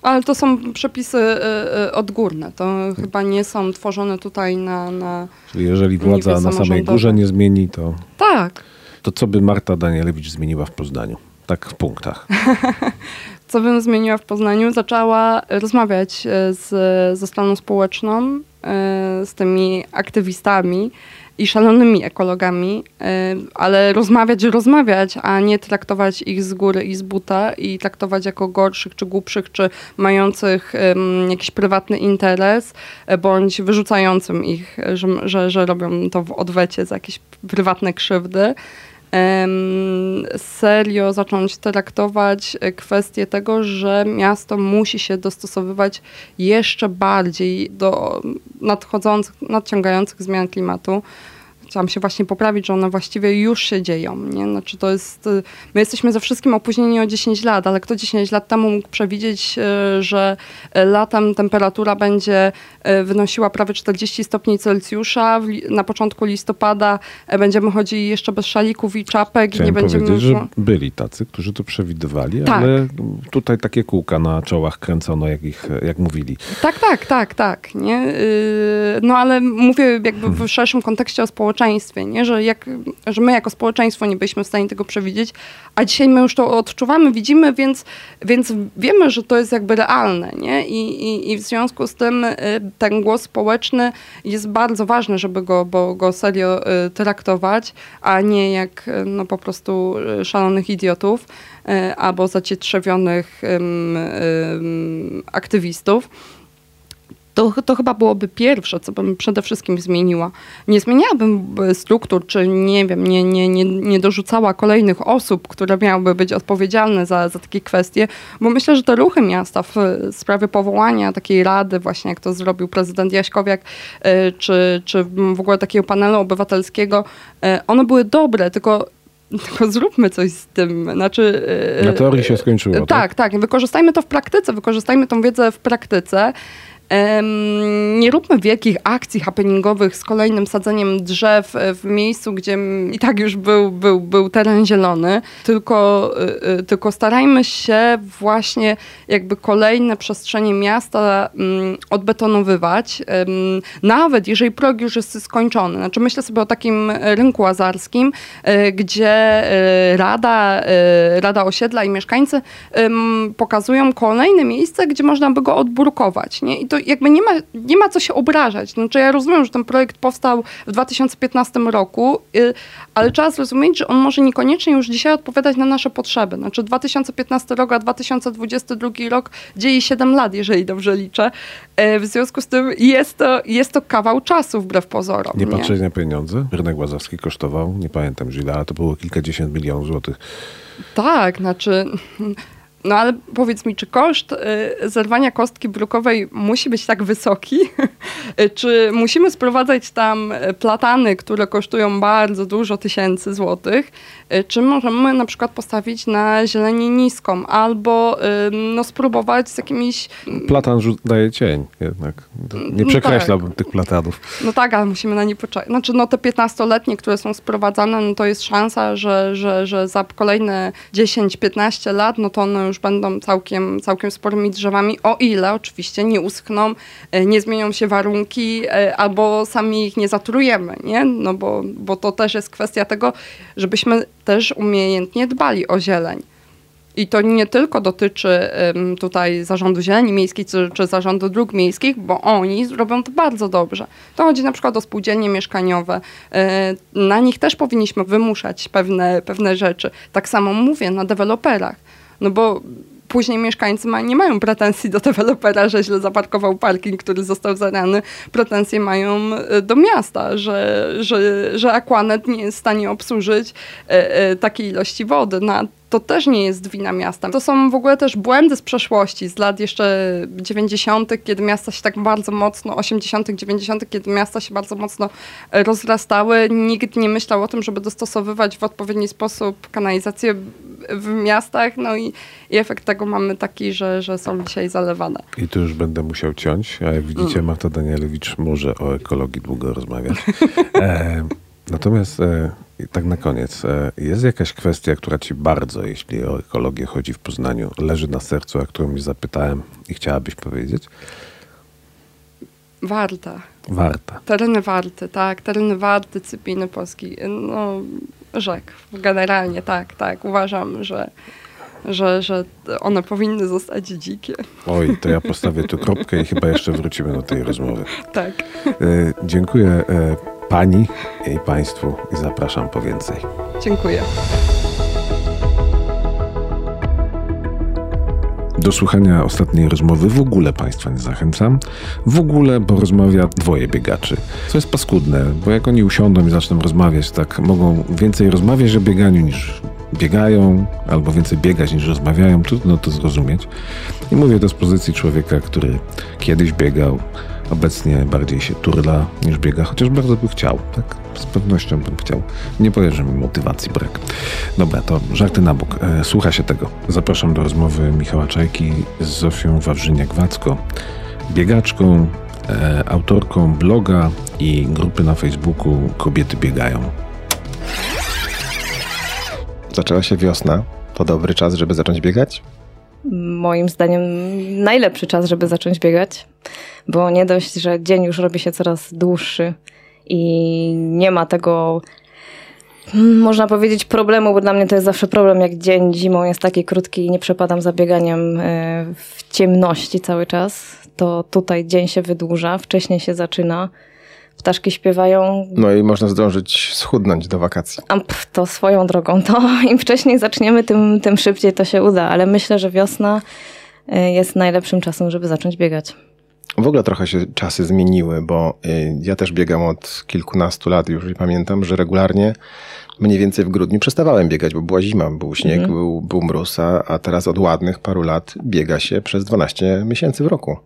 Speaker 4: Ale to są przepisy y, y, odgórne. To chyba nie są tworzone tutaj na. na
Speaker 2: Czyli jeżeli władza na samej górze nie zmieni, to.
Speaker 4: Tak.
Speaker 2: To co by Marta Danielewicz zmieniła w Poznaniu? Tak w punktach. *laughs*
Speaker 4: co bym zmieniła w Poznaniu? Zaczęła rozmawiać y, z, ze stroną społeczną, z tymi aktywistami i szalonymi ekologami, ale rozmawiać, rozmawiać, a nie traktować ich z góry i z buta i traktować jako gorszych czy głupszych, czy mających jakiś prywatny interes, bądź wyrzucającym ich, że, że, że robią to w odwecie za jakieś prywatne krzywdy serio zacząć traktować kwestię tego, że miasto musi się dostosowywać jeszcze bardziej do nadchodzących, nadciągających zmian klimatu chciałam się właśnie poprawić, że one właściwie już się dzieją. Nie? Znaczy to jest, y, my jesteśmy ze wszystkim opóźnieni o 10 lat, ale kto 10 lat temu mógł przewidzieć, y, że latem temperatura będzie y, wynosiła prawie 40 stopni Celsjusza, na początku listopada będziemy chodzili jeszcze bez szalików i czapek
Speaker 2: Chciałem
Speaker 4: i nie będziemy...
Speaker 2: powiedzieć, że byli tacy, którzy to przewidywali, tak. ale tutaj takie kółka na czołach kręcono, jak ich, jak mówili.
Speaker 4: Tak, tak, tak, tak. Nie? No ale mówię jakby w szerszym kontekście o społeczeństwie, społeczeństwie, nie? Że, jak, że my jako społeczeństwo nie byliśmy w stanie tego przewidzieć, a dzisiaj my już to odczuwamy, widzimy, więc, więc wiemy, że to jest jakby realne. Nie? I, i, I w związku z tym y, ten głos społeczny jest bardzo ważny, żeby go, bo go serio y, traktować, a nie jak y, no, po prostu szalonych idiotów albo zacietrzewionych um, um, aktywistów to, to chyba byłoby pierwsze, co bym przede wszystkim zmieniła. Nie zmieniałabym struktur, czy nie wiem, nie, nie, nie, nie dorzucała kolejnych osób, które miałyby być odpowiedzialne za, za takie kwestie, bo myślę, że te ruchy miasta w sprawie powołania takiej rady, właśnie jak to zrobił prezydent Jaśkowiak, e, czy, czy w ogóle takiego panelu obywatelskiego, e, one były dobre, tylko tylko zróbmy coś z tym. Znaczy,
Speaker 2: Na teorii się skończyło. Tak,
Speaker 4: tak, tak. Wykorzystajmy to w praktyce, wykorzystajmy tą wiedzę w praktyce. Nie róbmy wielkich akcji happeningowych z kolejnym sadzeniem drzew e, w miejscu, gdzie i tak już był, był, był teren zielony, tylko, e, e, tylko starajmy się właśnie jakby kolejne przestrzenie miasta mm, odbetonowywać, nawet jeżeli projekt już jest skończony. Znaczy myślę sobie o takim rynku azarskim, gdzie Rada, Rada Osiedla i mieszkańcy pokazują kolejne miejsce, gdzie można by go odburkować. Nie? I to jakby nie ma, nie ma co się obrażać. Znaczy ja rozumiem, że ten projekt powstał w 2015 roku, y, ale trzeba zrozumieć, że on może niekoniecznie już dzisiaj odpowiadać na nasze potrzeby. Znaczy 2015 rok, a 2022 rok dzieje 7 lat, jeżeli dobrze liczę. E, w związku z tym jest to, jest to kawał czasu wbrew pozorom.
Speaker 2: Nie, nie? patrzeć na pieniądze. Rynek Łazowski kosztował, nie pamiętam ile, ale to było kilkadziesiąt milionów złotych.
Speaker 4: Tak, znaczy no ale powiedz mi, czy koszt y, zerwania kostki brukowej musi być tak wysoki? *laughs* czy musimy sprowadzać tam platany, które kosztują bardzo dużo tysięcy złotych? Y, czy możemy na przykład postawić na zieleni niską albo no, spróbować z jakimiś...
Speaker 2: Platan daje cień jednak. Nie przekreślałbym no tak. tych platanów.
Speaker 4: No tak, ale musimy na nie poczekać. Znaczy no te 15-letnie, które są sprowadzane, no to jest szansa, że, że, że za kolejne 10-15 lat, no to one już będą całkiem, całkiem sporymi drzewami, o ile oczywiście nie uschną, e, nie zmienią się warunki, e, albo sami ich nie zatrujemy, nie? No bo, bo to też jest kwestia tego, żebyśmy też umiejętnie dbali o zieleń. I to nie tylko dotyczy um, tutaj zarządu zieleni miejskiej czy, czy, zarządu dróg miejskich, bo oni robią to bardzo dobrze. To chodzi na przykład o spółdzielnie mieszkaniowe. E, na nich też powinniśmy wymuszać pewne, pewne rzeczy. Tak samo mówię na deweloperach. No bo później mieszkańcy ma, nie mają pretensji do dewelopera, że źle zaparkował parking, który został zarany. Pretensje mają e, do miasta, że, że, że Aquanet nie jest w stanie obsłużyć e, e, takiej ilości wody. To też nie jest wina miasta. To są w ogóle też błędy z przeszłości, z lat jeszcze 90., kiedy miasta się tak bardzo mocno, 80., 90., kiedy miasta się bardzo mocno rozrastały. Nikt nie myślał o tym, żeby dostosowywać w odpowiedni sposób kanalizację w miastach, no i, i efekt tego mamy taki, że, że są dzisiaj zalewane.
Speaker 2: I tu już będę musiał ciąć, a jak widzicie mm. Marta Danielewicz może o ekologii długo rozmawiać. *laughs* E, natomiast e, tak na koniec, e, jest jakaś kwestia, która ci bardzo, jeśli o ekologię chodzi w Poznaniu, leży na sercu, a którą mi zapytałem i chciałabyś powiedzieć?
Speaker 4: Warta.
Speaker 2: Warta.
Speaker 4: Tereny Warty, tak. Tereny Warty, Cypiny Polski. No, rzek. Generalnie tak, tak. Uważam, że, że, że one powinny zostać dzikie.
Speaker 2: Oj, to ja postawię tu kropkę i chyba jeszcze wrócimy do tej rozmowy.
Speaker 4: Tak.
Speaker 2: E, dziękuję e, pani i państwu i zapraszam po więcej.
Speaker 4: Dziękuję.
Speaker 2: Do słuchania ostatniej rozmowy w ogóle Państwa nie zachęcam. W ogóle, bo rozmawia dwoje biegaczy. Co jest paskudne, bo jak oni usiądą i zaczną rozmawiać, tak mogą więcej rozmawiać o bieganiu niż biegają, albo więcej biegać niż rozmawiają. Trudno to zrozumieć. I mówię to z pozycji człowieka, który kiedyś biegał, obecnie bardziej się turla niż biega, chociaż bardzo by chciał, tak? Z pewnością bym chciał. Nie powiem, że mi motywacji brak. Dobra, to żarty na bok. E, słucha się tego. Zapraszam do rozmowy Michała Czajki z Zofią Wawrzyniak-Wacko, biegaczką, e, autorką bloga i grupy na Facebooku Kobiety Biegają.
Speaker 1: Zaczęła się wiosna. To dobry czas, żeby zacząć biegać?
Speaker 5: moim zdaniem najlepszy czas, żeby zacząć biegać, bo nie dość, że dzień już robi się coraz dłuższy i nie ma tego, hmm, można powiedzieć, problemu, bo dla mnie to jest zawsze problem, jak dzień zimą jest taki krótki i nie przepadam za bieganiem e, w ciemności cały czas, to tutaj dzień się wydłuża, wcześniej się zaczyna ptaszki śpiewają.
Speaker 1: No i można zdążyć schudnąć do wakacji.
Speaker 5: A pff, to swoją drogą, to *laughs* im wcześniej zaczniemy, tym, tym szybciej to się uda, ale myślę, że wiosna y, jest najlepszym czasem, żeby zacząć biegać.
Speaker 1: W ogóle trochę się czasy zmieniły, bo y, ja też biegam od kilkunastu lat już i pamiętam, że regularnie mniej więcej w grudniu przestawałem biegać, bo była zima, był śnieg, mhm. był, był mróz, a teraz od ładnych paru lat biega się przez 12 miesięcy w roku.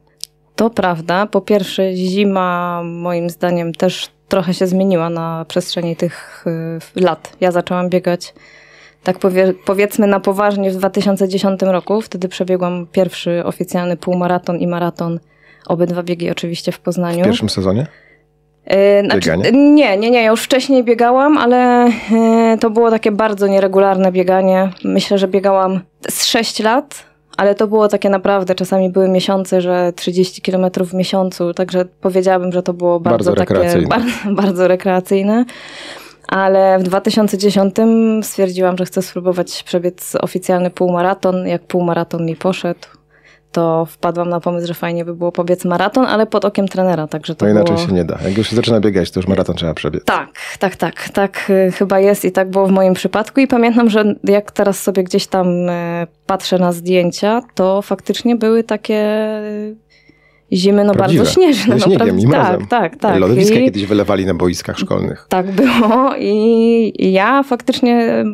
Speaker 5: To prawda. Po pierwsze, zima moim zdaniem też trochę się zmieniła na przestrzeni tych y, lat. Ja zaczęłam biegać tak powie, powiedzmy na poważnie w 2010 roku. Wtedy przebiegłam pierwszy oficjalny półmaraton i maraton. Obydwa biegi oczywiście w Poznaniu.
Speaker 1: W pierwszym sezonie?
Speaker 5: Yy, znaczy, nie, nie, nie. Ja już wcześniej biegałam, ale yy, to było takie bardzo nieregularne bieganie. Myślę, że biegałam z 6 lat, ale to było takie naprawdę, czasami były miesiące, że 30 km w miesiącu, także powiedziałabym, że to było bardzo, bardzo takie rekreacyjne. Bardzo, *laughs* bardzo rekreacyjne. Ale w 2010 stwierdziłam, że chcę spróbować przebiec oficjalny półmaraton. Jak półmaraton mi poszedł, to wpadłam na pomysł, że fajnie by było pobiec maraton, ale pod okiem trenera, także to
Speaker 1: No inaczej
Speaker 5: było...
Speaker 1: się nie da. Jak już się zaczyna biegać, to już maraton trzeba przebiec.
Speaker 5: Tak, tak, tak, tak y, chyba jest i tak było w moim przypadku i pamiętam, że jak teraz sobie gdzieś tam y, patrzę na zdjęcia, to faktycznie były takie zimy no
Speaker 1: Prawdziwe.
Speaker 5: bardzo śnieżne.
Speaker 1: Ze śniegiem
Speaker 5: no,
Speaker 1: i
Speaker 5: tak, tak, tak.
Speaker 1: Lodowiska I... kiedyś wylewali na boiskach szkolnych.
Speaker 5: Tak było i ja faktycznie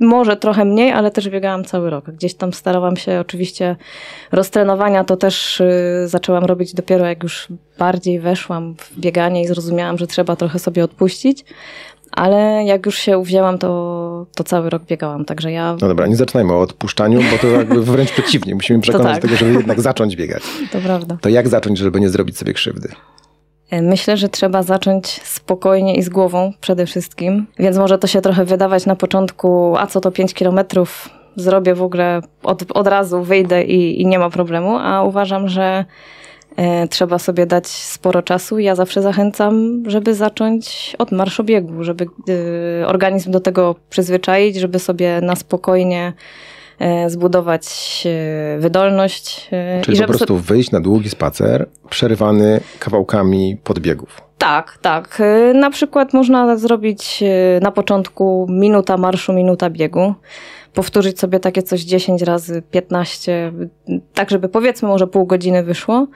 Speaker 5: może trochę mniej, ale też biegałam cały rok. Gdzieś tam starałam się oczywiście roztrenowania, to też y, zaczęłam robić dopiero jak już bardziej weszłam w bieganie i zrozumiałam, że trzeba trochę sobie odpuścić. Ale jak już się uwzięłam, to, to cały rok biegałam, także ja...
Speaker 1: No dobra, nie zaczynajmy o odpuszczaniu, bo to jakby wręcz przeciwnie. Musimy przekonać tak. do tego, żeby jednak zacząć biegać.
Speaker 5: To prawda.
Speaker 1: To jak zacząć, żeby nie zrobić sobie krzywdy?
Speaker 5: E, myślę, że trzeba zacząć spokojnie i z głową przede wszystkim, więc może to się trochę wydawać na początku, a co to 5 kilometrów, zrobię w ogóle od, od razu, wyjdę i, i nie ma problemu, a uważam, że e, trzeba sobie dać sporo czasu. Ja zawsze zachęcam, żeby zacząć od marszobiegu, żeby e, organizm do tego przyzwyczaić, żeby sobie na spokojnie zbudować e, wydolność.
Speaker 1: E, Czyli po prostu wyjść na długi spacer, przerywany kawałkami podbiegów.
Speaker 5: Tak, tak. Na przykład można zrobić na początku minuta marszu, minuta biegu. Powtórzyć sobie takie coś 10 razy 15, tak żeby powiedzmy może pół godziny wyszło.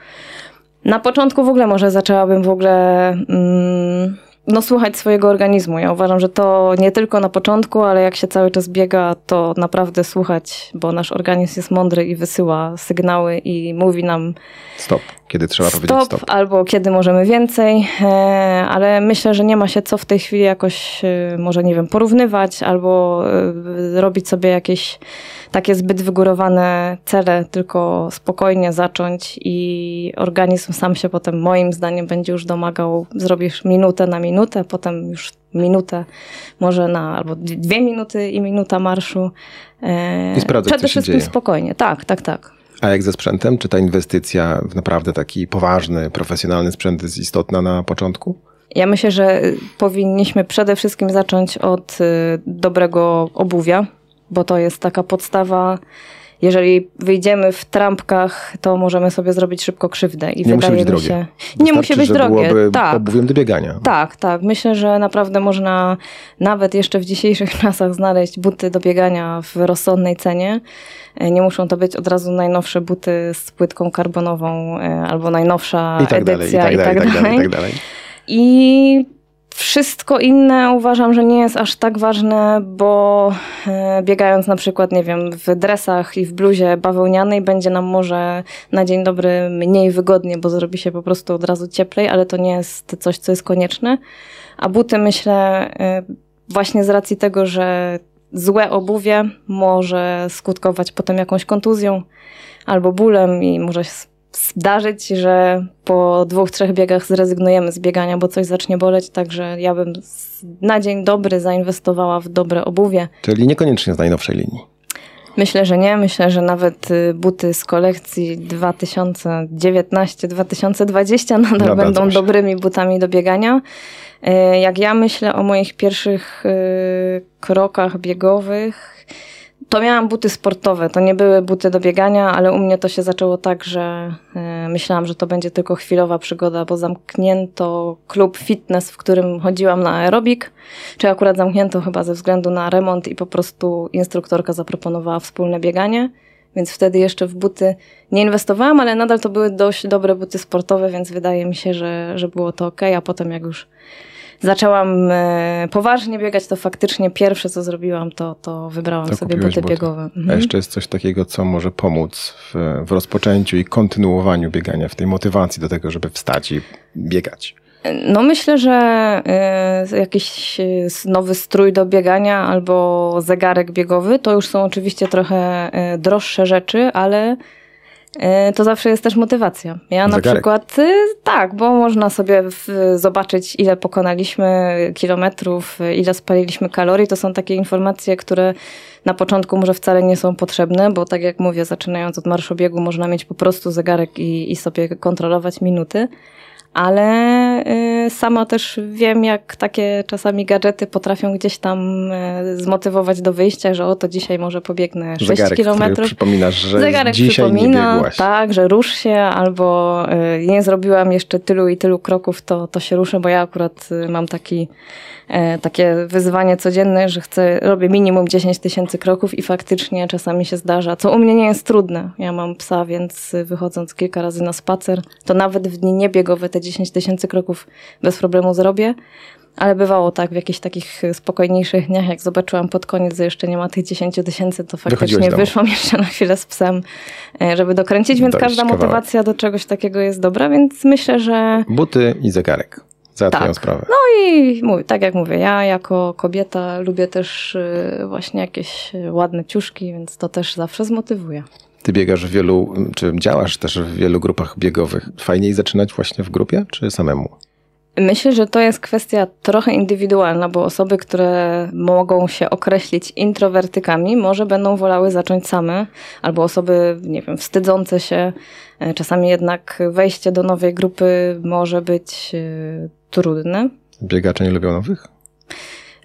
Speaker 5: Na początku w ogóle może zaczęłabym w ogóle mm, no, słuchać swojego organizmu. Ja uważam, że to nie tylko na początku, ale jak się cały czas biega, to naprawdę słuchać, bo nasz organizm jest mądry i wysyła sygnały i mówi nam
Speaker 1: stop, kiedy trzeba
Speaker 5: stop,
Speaker 1: powiedzieć stop.
Speaker 5: Albo kiedy możemy więcej, e, ale myślę, że nie ma się co w tej chwili jakoś, e, może nie wiem, porównywać albo e, robić sobie jakieś takie zbyt wygórowane cele, tylko spokojnie zacząć i organizm sam się potem moim zdaniem będzie już domagał, zrobisz minutę na minutę, potem już minutę, może na albo dwie minuty i minuta marszu.
Speaker 1: E, I sprawdzać,
Speaker 5: Przede
Speaker 1: wszystkim dzieje.
Speaker 5: spokojnie, tak, tak, tak.
Speaker 1: A jak ze sprzętem? Czy ta inwestycja w naprawdę taki poważny, profesjonalny sprzęt jest istotna na początku?
Speaker 5: Ja myślę, że powinniśmy przede wszystkim zacząć od y, dobrego obuwia, bo to jest taka podstawa. Jeżeli wyjdziemy w trampkach, to możemy sobie zrobić szybko krzywdę. I
Speaker 1: nie musi być drogie.
Speaker 5: Się... Nie musi być drogie.
Speaker 1: Tak. obuwiem do biegania.
Speaker 5: Tak, tak. Myślę, że naprawdę można nawet jeszcze w dzisiejszych *laughs* czasach znaleźć buty do biegania w rozsądnej cenie. E, nie muszą to być od razu najnowsze buty z płytką karbonową e, albo najnowsza
Speaker 1: I tak
Speaker 5: edycja
Speaker 1: dalej, tak, i tak, dalej, i tak dalej. I tak dalej.
Speaker 5: I wszystko inne uważam, że nie jest aż tak ważne, bo e, biegając na przykład, nie wiem, w dresach i w bluzie bawełnianej będzie nam może na dzień dobry mniej wygodnie, bo zrobi się po prostu od razu cieplej, ale to nie jest coś, co jest konieczne. A buty myślę e, właśnie z racji tego, że złe obuwie może skutkować potem jakąś kontuzją albo bólem i może zdarzyć, że po dwóch, trzech biegach zrezygnujemy z biegania, bo coś zacznie boleć, także ja bym na dzień dobry zainwestowała w dobre obuwie.
Speaker 1: Czyli niekoniecznie z najnowszej linii.
Speaker 5: Myślę, że nie. Myślę, że nawet y, buty z kolekcji 2019-2020 nadal Nada będą dobrymi butami do biegania. Y, jak ja myślę o moich pierwszych y, krokach biegowych, to miałam buty sportowe, to nie były buty do biegania, ale u mnie to się zaczęło tak, że y, myślałam, że to będzie tylko chwilowa przygoda, bo zamknięto klub fitness, w którym chodziłam na aerobik, czy akurat zamknięto chyba ze względu na remont i po prostu instruktorka zaproponowała wspólne bieganie. Więc wtedy jeszcze w buty nie inwestowałam, ale nadal to były dość dobre buty sportowe, więc wydaje mi się, że, że było to ok. A potem, jak już zaczęłam e, poważnie biegać, to faktycznie pierwsze, co zrobiłam, to, to wybrałam to sobie buty, buty, biegowe. Mhm.
Speaker 1: A jeszcze jest coś takiego, co może pomóc w, w rozpoczęciu i kontynuowaniu biegania, w tej motywacji do tego, żeby wstać i biegać.
Speaker 5: No myślę, że y, jakiś y, nowy strój do biegania albo zegarek biegowy to już są oczywiście trochę droższe rzeczy, ale to zawsze jest też motywacja. Ja na zegarek. przykład tak, bo można sobie zobaczyć ile pokonaliśmy kilometrów, ile spaliliśmy kalorii. To są takie informacje, które na początku może wcale nie są potrzebne, bo tak jak mówię, zaczynając od marszobiegu można mieć po prostu zegarek i, i sobie kontrolować minuty ale y, sama też wiem, jak takie czasami gadżety potrafią gdzieś tam y, zmotywować do wyjścia, że oto dzisiaj może pobiegnę 6 Zegarek, kilometrów.
Speaker 1: przypominasz, że Zegarek dzisiaj przypomina, nie biegłaś.
Speaker 5: tak, że rusz się, albo y, nie zrobiłam jeszcze tylu i tylu kroków, to, to się ruszę, bo ja akurat mam taki takie wyzwanie codzienne, że chcę, robię minimum 10 tysięcy kroków i faktycznie czasami się zdarza, co u mnie nie jest trudne. Ja mam psa, więc wychodząc kilka razy na spacer, to nawet w dni niebiegowe te 10 tysięcy kroków bez problemu zrobię. Ale bywało tak, w jakichś takich spokojniejszych dniach, jak zobaczyłam pod koniec, że jeszcze nie ma tych 10 tysięcy, to faktycznie wyszłam *laughs* jeszcze na chwilę z psem, e, żeby dokręcić, więc każda motywacja do czegoś takiego jest dobra, więc myślę, że...
Speaker 1: Buty i zegarek załatwiają tak. sprawę.
Speaker 5: No i mówię, tak jak mówię, ja jako kobieta lubię też y, właśnie jakieś ładne ciuszki, więc to też zawsze zmotywuje.
Speaker 1: Ty biegasz w wielu, czy działasz też w wielu grupach biegowych. Fajniej zaczynać właśnie w grupie, czy samemu?
Speaker 5: Myślę, że to jest kwestia trochę indywidualna, bo osoby, które mogą się określić introwertykami, może będą wolały zacząć same, albo osoby, nie wiem, wstydzące się. E, czasami jednak wejście do nowej grupy może być e, trudne.
Speaker 1: Biegacze nie lubią nowych?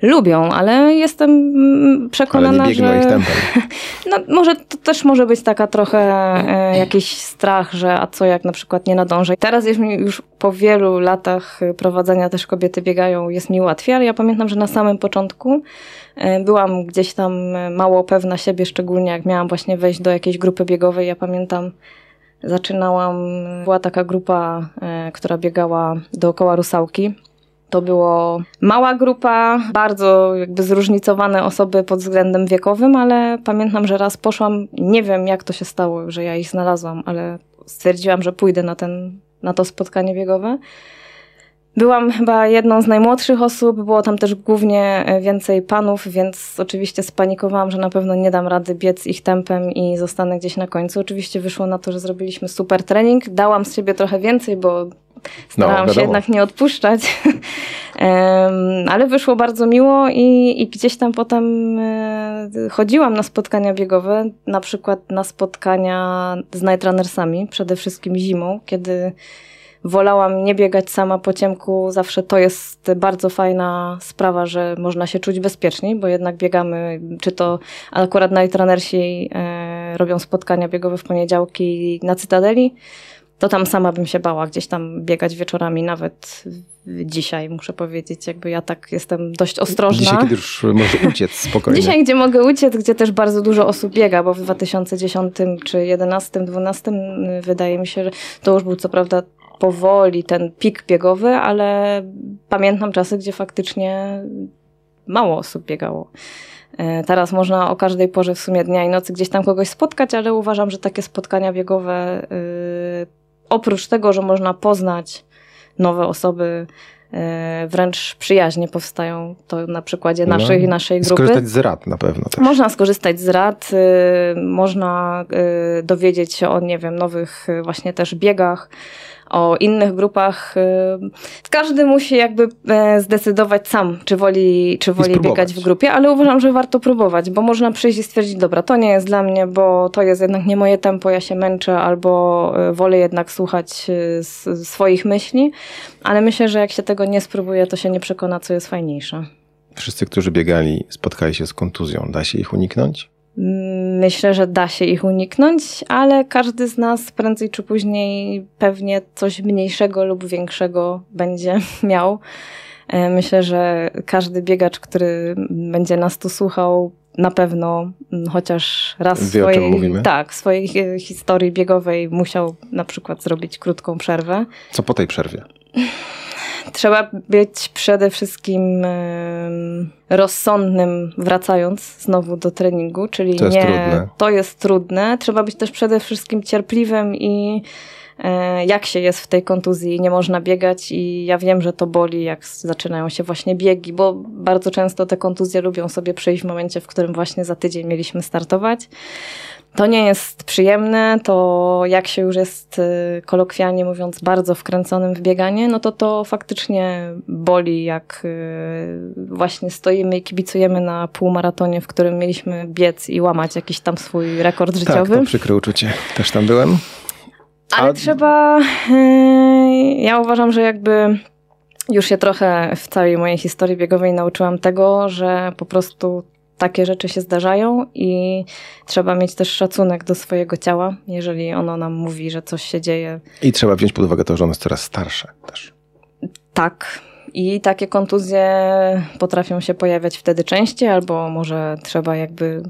Speaker 5: Lubią, ale jestem mm, przekonana,
Speaker 1: ale nie
Speaker 5: że. *laughs* No, może to też może być taka trochę e, jakiś strach, że a co jak na przykład nie nadążę. Teraz jest mi już po wielu latach prowadzenia też kobiety biegają, jest mi łatwiej, ale ja pamiętam, że na samym początku e, byłam gdzieś tam mało pewna siebie, szczególnie jak miałam właśnie wejść do jakiejś grupy biegowej. Ja pamiętam, zaczynałam, była taka grupa, e, która biegała dookoła Rusałki to było mała grupa, bardzo jakby zróżnicowane osoby pod względem wiekowym, ale pamiętam, że raz poszłam, nie wiem jak to się stało, że ja ich znalazłam, ale stwierdziłam, że pójdę na, ten, na to spotkanie biegowe. Byłam chyba jedną z najmłodszych osób, było tam też głównie więcej panów, więc oczywiście spanikowałam, że na pewno nie dam rady biec ich tempem i zostanę gdzieś na końcu. Oczywiście wyszło na to, że zrobiliśmy super trening. Dałam z siebie trochę więcej, bo Starałam no, się jednak nie odpuszczać. *laughs* Ale wyszło bardzo miło i, i gdzieś tam potem e, chodziłam na spotkania biegowe, na przykład na spotkania z nightrunnersami, przede wszystkim zimą, kiedy wolałam nie biegać sama po ciemku. Zawsze to jest bardzo fajna sprawa, że można się czuć bezpieczniej, bo jednak biegamy, czy to akurat nightrunnersi e, robią spotkania biegowe w poniedziałki na Cytadeli, to tam sama bym się bała gdzieś tam biegać wieczorami, nawet dzisiaj muszę powiedzieć, jakby ja tak jestem dość ostrożna.
Speaker 1: Dzisiaj, kiedy już może uciec spokojnie.
Speaker 5: Dzisiaj, gdzie mogę uciec, gdzie też bardzo dużo osób biega, bo w 2010 czy 2011, 2012 wydaje mi się, że to już był co prawda powoli ten pik biegowy, ale pamiętam czasy, gdzie faktycznie mało osób biegało. E, teraz można o każdej porze w sumie dnia i nocy gdzieś tam kogoś spotkać, ale uważam, że takie spotkania biegowe yy, oprócz tego, że można poznać nowe osoby, e, wręcz przyjaźnie powstają. To na przykładzie no, naszej, naszej grupy.
Speaker 1: Skorzystać z rad na pewno też.
Speaker 5: Można skorzystać z rad, y, można y, dowiedzieć się o, nie wiem, nowych y, właśnie też biegach, o innych grupach. Y, każdy musi jakby e, zdecydować sam, czy woli, czy woli biegać w grupie, ale uważam, że warto próbować, bo można przyjść i stwierdzić, dobra, to nie jest dla mnie, bo to jest jednak nie moje tempo, ja się męczę, albo e, wolę jednak słuchać e, swoich myśli, ale myślę, że jak się tego nie spróbuje, to się nie przekona, co jest fajniejsze.
Speaker 1: Wszyscy, którzy biegali, spotkali się z kontuzją. Da się ich uniknąć?
Speaker 5: Myślę, że da się ich uniknąć, ale każdy z nas prędzej czy później pewnie coś mniejszego lub większego będzie *laughs* miał. E, myślę, że każdy biegacz, który będzie nas tu słuchał, na pewno mm, chociaż raz w swojej, tak, swojej historii biegowej musiał na przykład zrobić krótką przerwę.
Speaker 1: Co po tej przerwie? *laughs*
Speaker 5: Trzeba być przede wszystkim rozsądnym, wracając znowu do treningu, czyli
Speaker 1: to
Speaker 5: nie.
Speaker 1: Trudne.
Speaker 5: To jest trudne. Trzeba być też przede wszystkim cierpliwym i jak się jest w tej kontuzji, nie można biegać i ja wiem, że to boli, jak zaczynają się właśnie biegi, bo bardzo często te kontuzje lubią sobie przyjść w momencie, w którym właśnie za tydzień mieliśmy startować. To nie jest przyjemne, to jak się już jest y, kolokwialnie mówiąc bardzo wkręconym w bieganie, no to to faktycznie boli, jak y, właśnie stoimy i kibicujemy na półmaratonie, w którym mieliśmy biec i łamać jakiś tam swój rekord życiowy.
Speaker 1: Tak, to przykre uczucie. Też tam byłem.
Speaker 5: Ale A... trzeba, y, ja uważam, że jakby już się trochę w całej mojej historii biegowej nauczyłam tego, że po prostu takie rzeczy się zdarzają i trzeba mieć też szacunek do swojego ciała, jeżeli ono nam mówi, że coś się dzieje.
Speaker 1: I trzeba wziąć pod uwagę to, że ono jest coraz starsze też.
Speaker 5: Tak. I takie kontuzje potrafią się pojawiać wtedy częściej, albo może trzeba jakby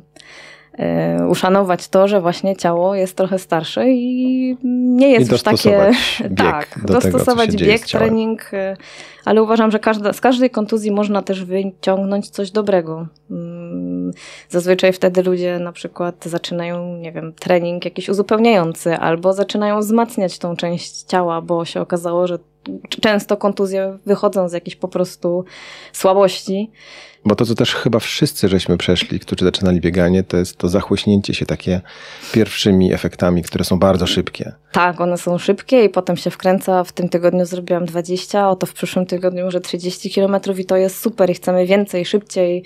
Speaker 5: uszanować to, że właśnie ciało jest trochę starsze i nie jest I już takie. *laughs*
Speaker 1: Bieg tak, do
Speaker 5: dostosować
Speaker 1: tego,
Speaker 5: bieg, trening, e, ale uważam, że każda, z każdej kontuzji można też wyciągnąć coś dobrego. Mm, zazwyczaj wtedy ludzie na przykład zaczynają, nie wiem, trening jakiś uzupełniający, albo zaczynają wzmacniać tą część ciała, bo się okazało, że często kontuzje wychodzą z jakiejś po prostu słabości.
Speaker 1: Bo to, co też chyba wszyscy żeśmy przeszli, którzy zaczynali bieganie, to jest to zachłyśnięcie się takie pierwszymi efektami, które są bardzo szybkie.
Speaker 5: Tak, one są szybkie i potem się wkręca. W tym tygodniu zrobiłam 20, oto w przyszłym tygodniu może 30 kilometrów i to jest super i chcemy więcej, szybciej,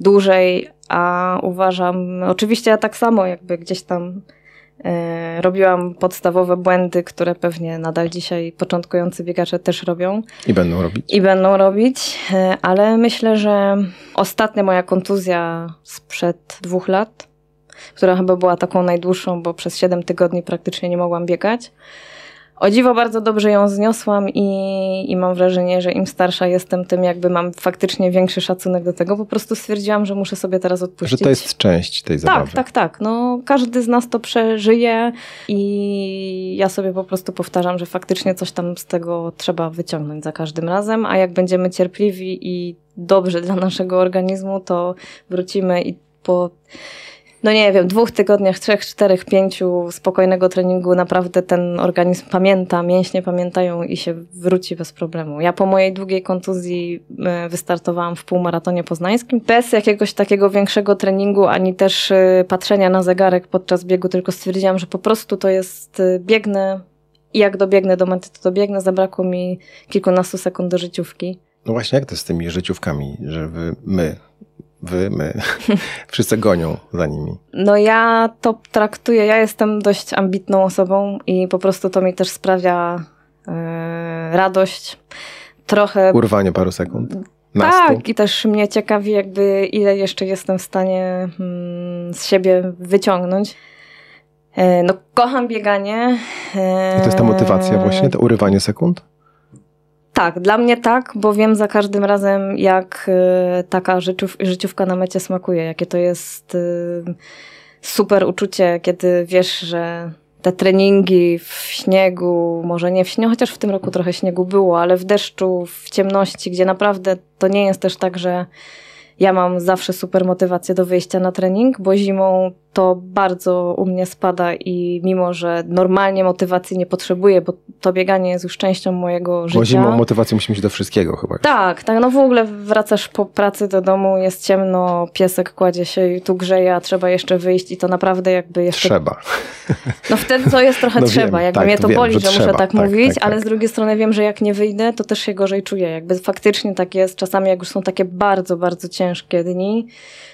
Speaker 5: dłużej, a uważam, oczywiście ja tak samo jakby gdzieś tam robiłam podstawowe błędy, które pewnie nadal dzisiaj początkujący biegacze też robią.
Speaker 1: I będą robić.
Speaker 5: I będą robić, e, ale myślę, że ostatnia moja kontuzja sprzed dwóch lat, która chyba była taką najdłuższą, bo przez 7 tygodni praktycznie nie mogłam biegać, o dziwo bardzo dobrze ją zniosłam i, i mam wrażenie, że im starsza jestem, tym jakby mam faktycznie większy szacunek do tego. Po prostu stwierdziłam, że muszę sobie teraz odpuścić.
Speaker 1: Że to jest część tej zabawy.
Speaker 5: Tak, tak, tak. No, każdy z nas to przeżyje i ja sobie po prostu powtarzam, że faktycznie coś tam z tego trzeba wyciągnąć za każdym razem, a jak będziemy cierpliwi i dobrze dla naszego organizmu, to wrócimy i po no nie wiem, dwóch tygodniach, trzech, czterech, pięciu spokojnego treningu naprawdę ten organizm pamięta, mięśnie pamiętają i się wróci bez problemu. Ja po mojej długiej kontuzji e, wystartowałam w półmaratonie poznańskim bez jakiegoś takiego większego treningu, ani też e, patrzenia na zegarek podczas biegu, tylko stwierdziłam, że po prostu to jest e, biegnę i jak dobiegnę do mety, to dobiegnę. Zabrakło mi kilkunastu sekund do życiówki.
Speaker 1: No właśnie, jak to z tymi życiówkami, że wy, my, wy, my, *laughs* wszyscy gonią za nimi.
Speaker 5: No ja to traktuję, ja jestem dość ambitną osobą i po prostu to mi też sprawia yy, radość. Trochę...
Speaker 1: Urwanie paru sekund.
Speaker 5: Tak, i też mnie ciekawi, jakby ile jeszcze jestem w stanie hmm, z siebie wyciągnąć. E, no, kocham bieganie.
Speaker 1: I to jest ta motywacja właśnie, to urywanie sekund?
Speaker 5: Tak, dla mnie tak, bo wiem za każdym razem, jak y, taka życiów, życiówka na mecie smakuje, jakie to jest y, super uczucie, kiedy wiesz, że te treningi w śniegu, może nie w śniegu, chociaż w tym roku trochę śniegu było, ale w deszczu, w ciemności, gdzie naprawdę to nie jest też tak, że ja mam zawsze super motywację do wyjścia na trening, bo zimą to bardzo u mnie spada i mimo, że normalnie motywacji nie potrzebuję, bo to bieganie jest już częścią mojego życia.
Speaker 1: Bo zimą motywację musimy mieć do wszystkiego chyba.
Speaker 5: Tak, tak. No w ogóle wracasz po pracy do domu, jest ciemno, piesek kładzie się i tu grzeje, a trzeba jeszcze wyjść i to naprawdę jakby jeszcze...
Speaker 1: Trzeba.
Speaker 5: No wtedy to jest trochę *laughs* no trzeba. Wiem, jakby tak, mnie to wiem, boli, że, że muszę tak, tak mówić, tak, ale tak. z drugiej strony wiem, że jak nie wyjdę, to też się gorzej czuję. Jakby faktycznie tak jest. Czasami jak już są takie bardzo, bardzo ciężkie dni,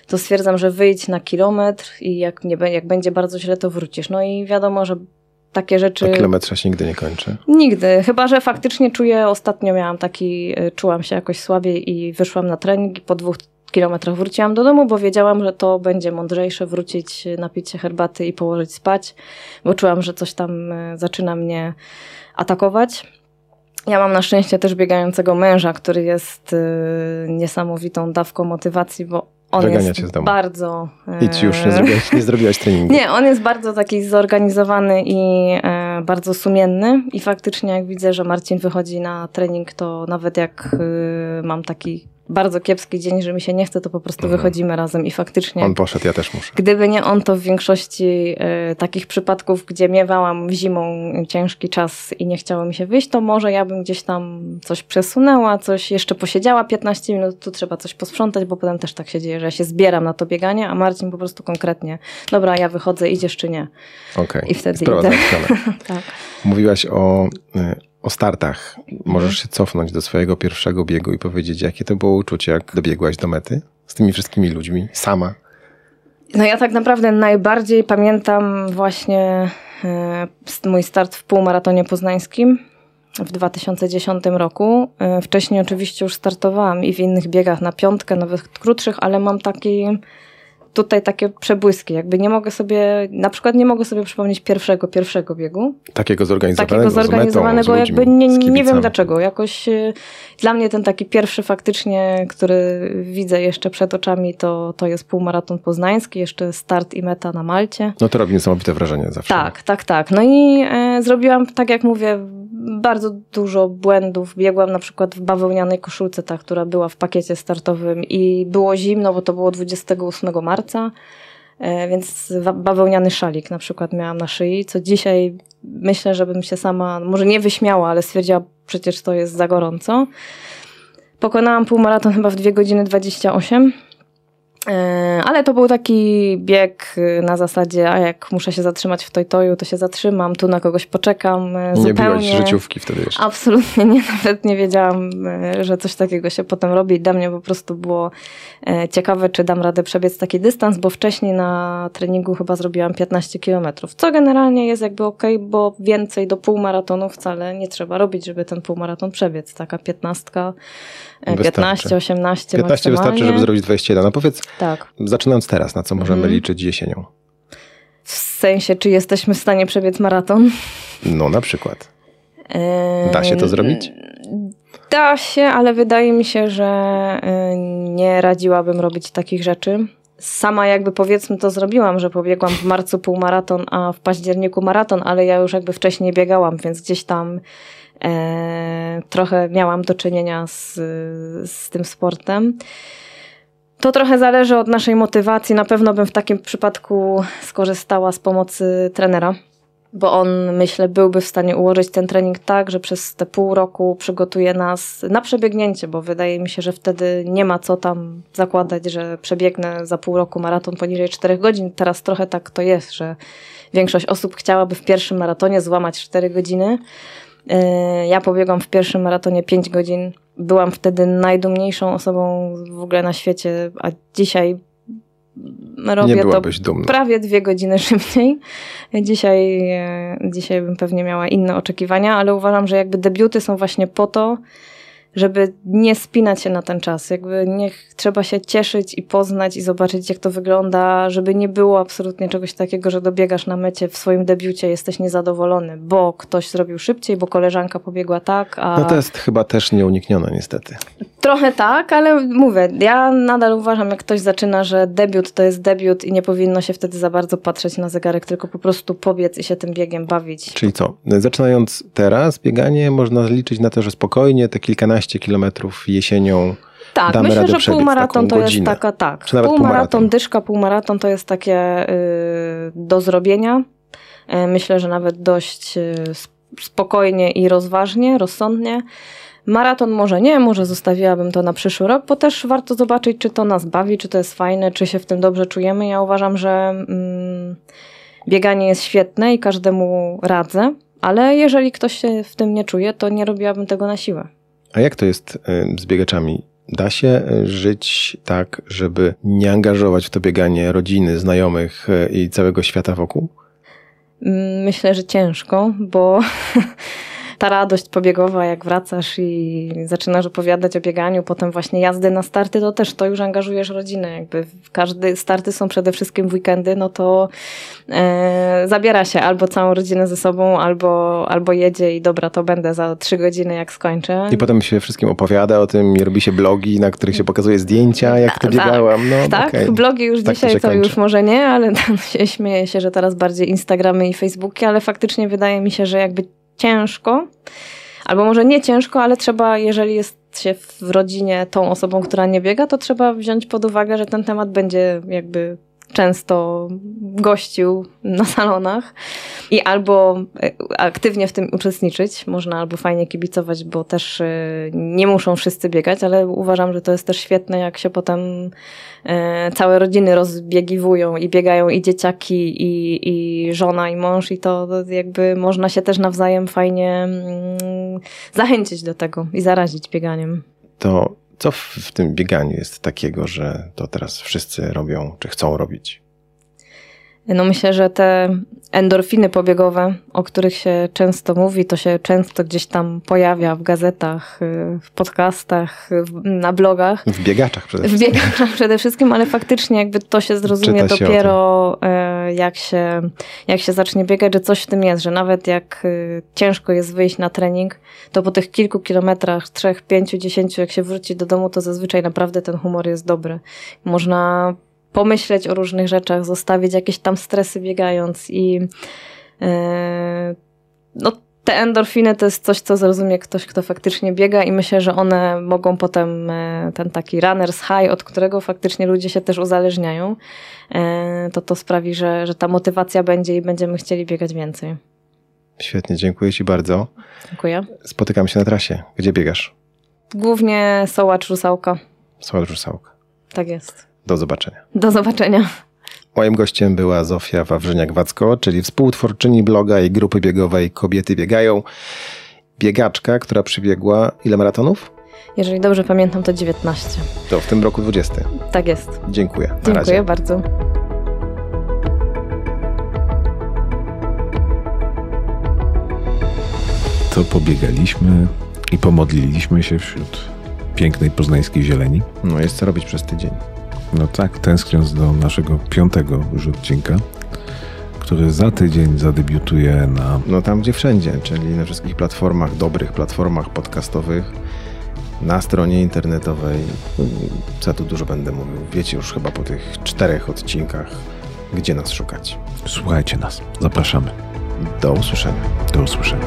Speaker 5: to stwierdzam, że wyjdź na kilometr i jak, nie, jak będzie bardzo źle, to wrócisz. No i wiadomo, że takie rzeczy...
Speaker 1: A kilometrza się nigdy nie kończy?
Speaker 5: Nigdy. Chyba, że faktycznie czuję, ostatnio miałam taki, y, czułam się jakoś słabiej i wyszłam na trening i po dwóch kilometrach wróciłam do domu, bo wiedziałam, że to będzie mądrzejsze wrócić, napić się herbaty i położyć spać, bo czułam, że coś tam y, zaczyna mnie atakować. Ja mam na szczęście też biegającego męża, który jest y, niesamowitą dawką motywacji, bo on
Speaker 1: Wygania
Speaker 5: jest
Speaker 1: z domu.
Speaker 5: bardzo...
Speaker 1: Idź już, nie zrobiłaś, nie zrobiłaś treningu. *laughs*
Speaker 5: Nie, on jest bardzo taki zorganizowany i e, bardzo sumienny i faktycznie jak widzę, że Marcin wychodzi na trening, to nawet jak y, mam taki bardzo kiepski dzień, że mi się nie chce, to po prostu mhm. wychodzimy razem i faktycznie.
Speaker 1: On poszedł, ja też muszę.
Speaker 5: Gdyby nie on, to w większości y, takich przypadków, gdzie miewałam zimą ciężki czas i nie chciało mi się wyjść, to może ja bym gdzieś tam coś przesunęła, coś jeszcze posiedziała 15 minut, tu trzeba coś posprzątać, bo potem też tak się dzieje, że ja się zbieram na to bieganie, a Marcin po prostu konkretnie, dobra, ja wychodzę, idziesz czy nie.
Speaker 1: Okej. Okay.
Speaker 5: I wtedy idę. *laughs*
Speaker 1: tak. Mówiłaś o y, o startach. Możesz się cofnąć do swojego pierwszego biegu i powiedzieć, jakie to było uczucie, jak dobiegłaś do mety z tymi wszystkimi ludźmi, sama?
Speaker 5: No ja tak naprawdę najbardziej pamiętam właśnie e, mój start w półmaratonie poznańskim w 2010 roku. E, wcześniej oczywiście już startowałam i w innych biegach na piątkę, nawet krótszych, ale mam taki tutaj takie przebłyski. Jakby nie mogę sobie, na przykład nie mogę sobie przypomnieć pierwszego, pierwszego biegu.
Speaker 1: Takiego zorganizowanego,
Speaker 5: Takiego zorganizowanego, z metą, z jakby nie, nie wiem dlaczego. Jakoś y, dla mnie ten taki pierwszy faktycznie, który widzę jeszcze przed oczami, to, to jest półmaraton poznański, jeszcze start i meta na Malcie.
Speaker 1: No to robi niesamowite wrażenie zawsze.
Speaker 5: Tak, tak, tak. No i e, zrobiłam, tak jak mówię, bardzo dużo błędów. Biegłam na przykład w bawełnianej koszulce, ta, która była w pakiecie startowym i było zimno, bo to było 28 marca, e, więc bawełniany szalik na przykład miałam na szyi, co dzisiaj myślę, żebym się sama, może nie wyśmiała, ale stwierdziła, przecież to jest za gorąco. Pokonałam półmaraton chyba w 2 godziny 28 E, ale to był taki bieg y, na zasadzie, a jak muszę się zatrzymać w Tojtoju, to się zatrzymam, tu na kogoś poczekam e,
Speaker 1: nie zupełnie. Nie życiówki wtedy jeszcze.
Speaker 5: Absolutnie nie, *laughs* nawet nie wiedziałam, e, że coś takiego się potem robi. Dla mnie po prostu było ciekawe, czy dam radę przebiec taki dystans, bo wcześniej na treningu chyba zrobiłam 15 kilometrów, co generalnie jest jakby ok, bo więcej do półmaratonu wcale nie trzeba robić, żeby ten półmaraton przebiec. Taka piętnastka 15, 18
Speaker 1: 15 wystarczy, żeby zrobić 21. No powiedz, tak. zaczynając teraz, na co możemy mhm. liczyć jesienią?
Speaker 5: W sensie, czy jesteśmy w stanie przebiec maraton?
Speaker 1: No na przykład. Da się to zrobić?
Speaker 5: Da się, ale wydaje mi się, że nie radziłabym robić takich rzeczy. Sama jakby powiedzmy to zrobiłam, że pobiegłam w marcu półmaraton, a w październiku maraton, ale ja już jakby wcześniej biegałam, więc gdzieś tam e, trochę miałam do czynienia z, z tym sportem. To trochę zależy od naszej motywacji. Na pewno bym w takim przypadku skorzystała z pomocy trenera, bo on, myślę, byłby w stanie ułożyć ten trening tak, że przez te pół roku przygotuje nas na przebiegnięcie, bo wydaje mi się, że wtedy nie ma co tam zakładać, że przebiegnę za pół roku maraton poniżej 4 godzin. Teraz trochę tak to jest, że większość osób chciałaby w pierwszym maratonie złamać 4 godziny. E, ja pobiegłam w pierwszym maratonie 5 godzin. Byłam wtedy najdumniejszą osobą w ogóle na świecie, a dzisiaj robię to dumna. prawie dwie godziny *laughs* szybciej. Dzisiaj, e, dzisiaj bym pewnie miała inne oczekiwania, ale uważam, że jakby debiuty są właśnie po to, żeby nie spinać się na ten czas. Jakby niech trzeba się cieszyć i poznać i zobaczyć, jak to wygląda, żeby nie było absolutnie czegoś takiego, że dobiegasz na mecie w swoim debiucie, jesteś niezadowolony, bo ktoś zrobił szybciej, bo koleżanka pobiegła tak, a...
Speaker 1: No to jest chyba też nieuniknione niestety.
Speaker 5: Trochę tak, ale mówię, ja nadal uważam, jak ktoś zaczyna, że debiut to jest debiut i nie powinno się wtedy za bardzo patrzeć na zegarek, tylko po prostu pobiec i się tym biegiem bawić.
Speaker 1: Czyli co? Zaczynając teraz bieganie, można liczyć na to, że spokojnie te kilkanaście kilometrów jesienią
Speaker 5: tak,
Speaker 1: Damy
Speaker 5: myślę,
Speaker 1: że
Speaker 5: półmaraton to
Speaker 1: jest
Speaker 5: taka, tak. Półmaraton, półmaraton, dyszka, półmaraton to jest takie y, do zrobienia. Y, myślę, że nawet dość y, spokojnie i rozważnie, rozsądnie. Maraton może nie, może zostawiłabym to na przyszły rok, bo też warto zobaczyć, czy to nas bawi, czy to jest fajne, czy się w tym dobrze czujemy. Ja uważam, że mm, bieganie jest świetne i każdemu radzę, ale jeżeli ktoś się w tym nie czuje, to nie robiłabym tego na siłę.
Speaker 1: A jak to jest z biegaczami? Da się żyć tak, żeby nie angażować w to bieganie rodziny, znajomych e, i całego świata wokół?
Speaker 5: Myślę, że ciężko, bo *laughs* ta radość pobiegowa, jak wracasz i zaczynasz opowiadać o bieganiu, potem właśnie jazdy na starty, to też to już angażujesz rodzinę. Jakby każdy starty są przede wszystkim w weekendy, no to e, zabiera się albo całą rodzinę ze sobą, albo, albo jedzie i dobra, to będę za trzy godziny, jak skończę.
Speaker 1: I potem się wszystkim opowiada o tym i robi się blogi, na których się pokazuje zdjęcia, jak to tak, biegałam. No,
Speaker 5: tak, okay. blogi już tak dzisiaj to, to już może nie, ale *laughs* się śmieję się, że teraz bardziej Instagramy i Facebooki, ale faktycznie wydaje mi się, że jakby ciężko, albo może nie ciężko, ale trzeba, jeżeli jest się w rodzinie tą osobą, która nie biega, to trzeba wziąć pod uwagę, że ten temat będzie jakby często gościł na salonach i albo e, aktywnie w tym uczestniczyć. Można albo fajnie kibicować, bo też e, nie muszą wszyscy biegać, ale uważam, że to jest też świetne, jak się potem e, całe rodziny rozbiegiwują i biegają i dzieciaki, i, i żona, i mąż, i to jakby można się też nawzajem fajnie mm, zachęcić do tego i zarazić bieganiem.
Speaker 1: To co w, w tym bieganiu jest takiego, że to teraz wszyscy robią, czy chcą robić?
Speaker 5: No myślę, że te endorfiny pobiegowe, o których się często mówi, to się często gdzieś tam pojawia w gazetach, y, w podcastach, na blogach.
Speaker 1: W biegaczach przede
Speaker 5: wszystkim. W biegaczach przede wszystkim, ale faktycznie jakby to się zrozumie się dopiero y, jak się, jak się zacznie biegać, że coś w tym jest, że nawet jak y, ciężko jest wyjść na trening, to po tych kilku kilometrach, trzech, pięciu, dziesięciu, jak się wróci do domu, to zazwyczaj naprawdę ten humor jest dobry. Można pomyśleć o różnych rzeczach, zostawić jakieś tam stresy biegając i yy, no te endorfiny to jest coś, co zrozumie ktoś, kto faktycznie biega i myślę, że one mogą potem e, ten taki runner's high, od którego faktycznie ludzie się też uzależniają, e, to to sprawi, że, że ta motywacja będzie i będziemy chcieli biegać więcej.
Speaker 1: Świetnie, dziękuję Ci bardzo.
Speaker 5: Dziękuję.
Speaker 1: Spotykamy się na trasie. Gdzie biegasz?
Speaker 5: Głównie Sołacz Rusałka.
Speaker 1: Sołacz Rusałka.
Speaker 5: Tak jest.
Speaker 1: Do zobaczenia.
Speaker 5: Do zobaczenia.
Speaker 1: Moim gościem była Zofia Wawrzyniak-Wacko, czyli współtwórczyni bloga i grupy biegowej Kobiety Biegają. Biegaczka, która przybiegła ile maratonów?
Speaker 5: Jeżeli dobrze pamiętam, to 19.
Speaker 1: To w tym roku 20.
Speaker 5: Tak jest.
Speaker 1: Dziękuję. Na
Speaker 5: Dziękuję
Speaker 1: razie.
Speaker 5: bardzo.
Speaker 2: To pobiegaliśmy i pomodliliśmy się wśród pięknej poznańskiej zieleni.
Speaker 1: No jest co robić przez tydzień.
Speaker 2: No tak, tęskniąc do naszego piątego już odcinka, który za tydzień zadebiutuje na...
Speaker 1: No tam gdzie wszędzie, czyli na wszystkich platformach, dobrych platformach podcastowych, na stronie internetowej. Co tu dużo będę mówił. Wiecie już chyba po tych czterech odcinkach, gdzie nas szukać.
Speaker 2: Słuchajcie nas. Zapraszamy.
Speaker 1: Do usłyszenia.
Speaker 2: Do usłyszenia.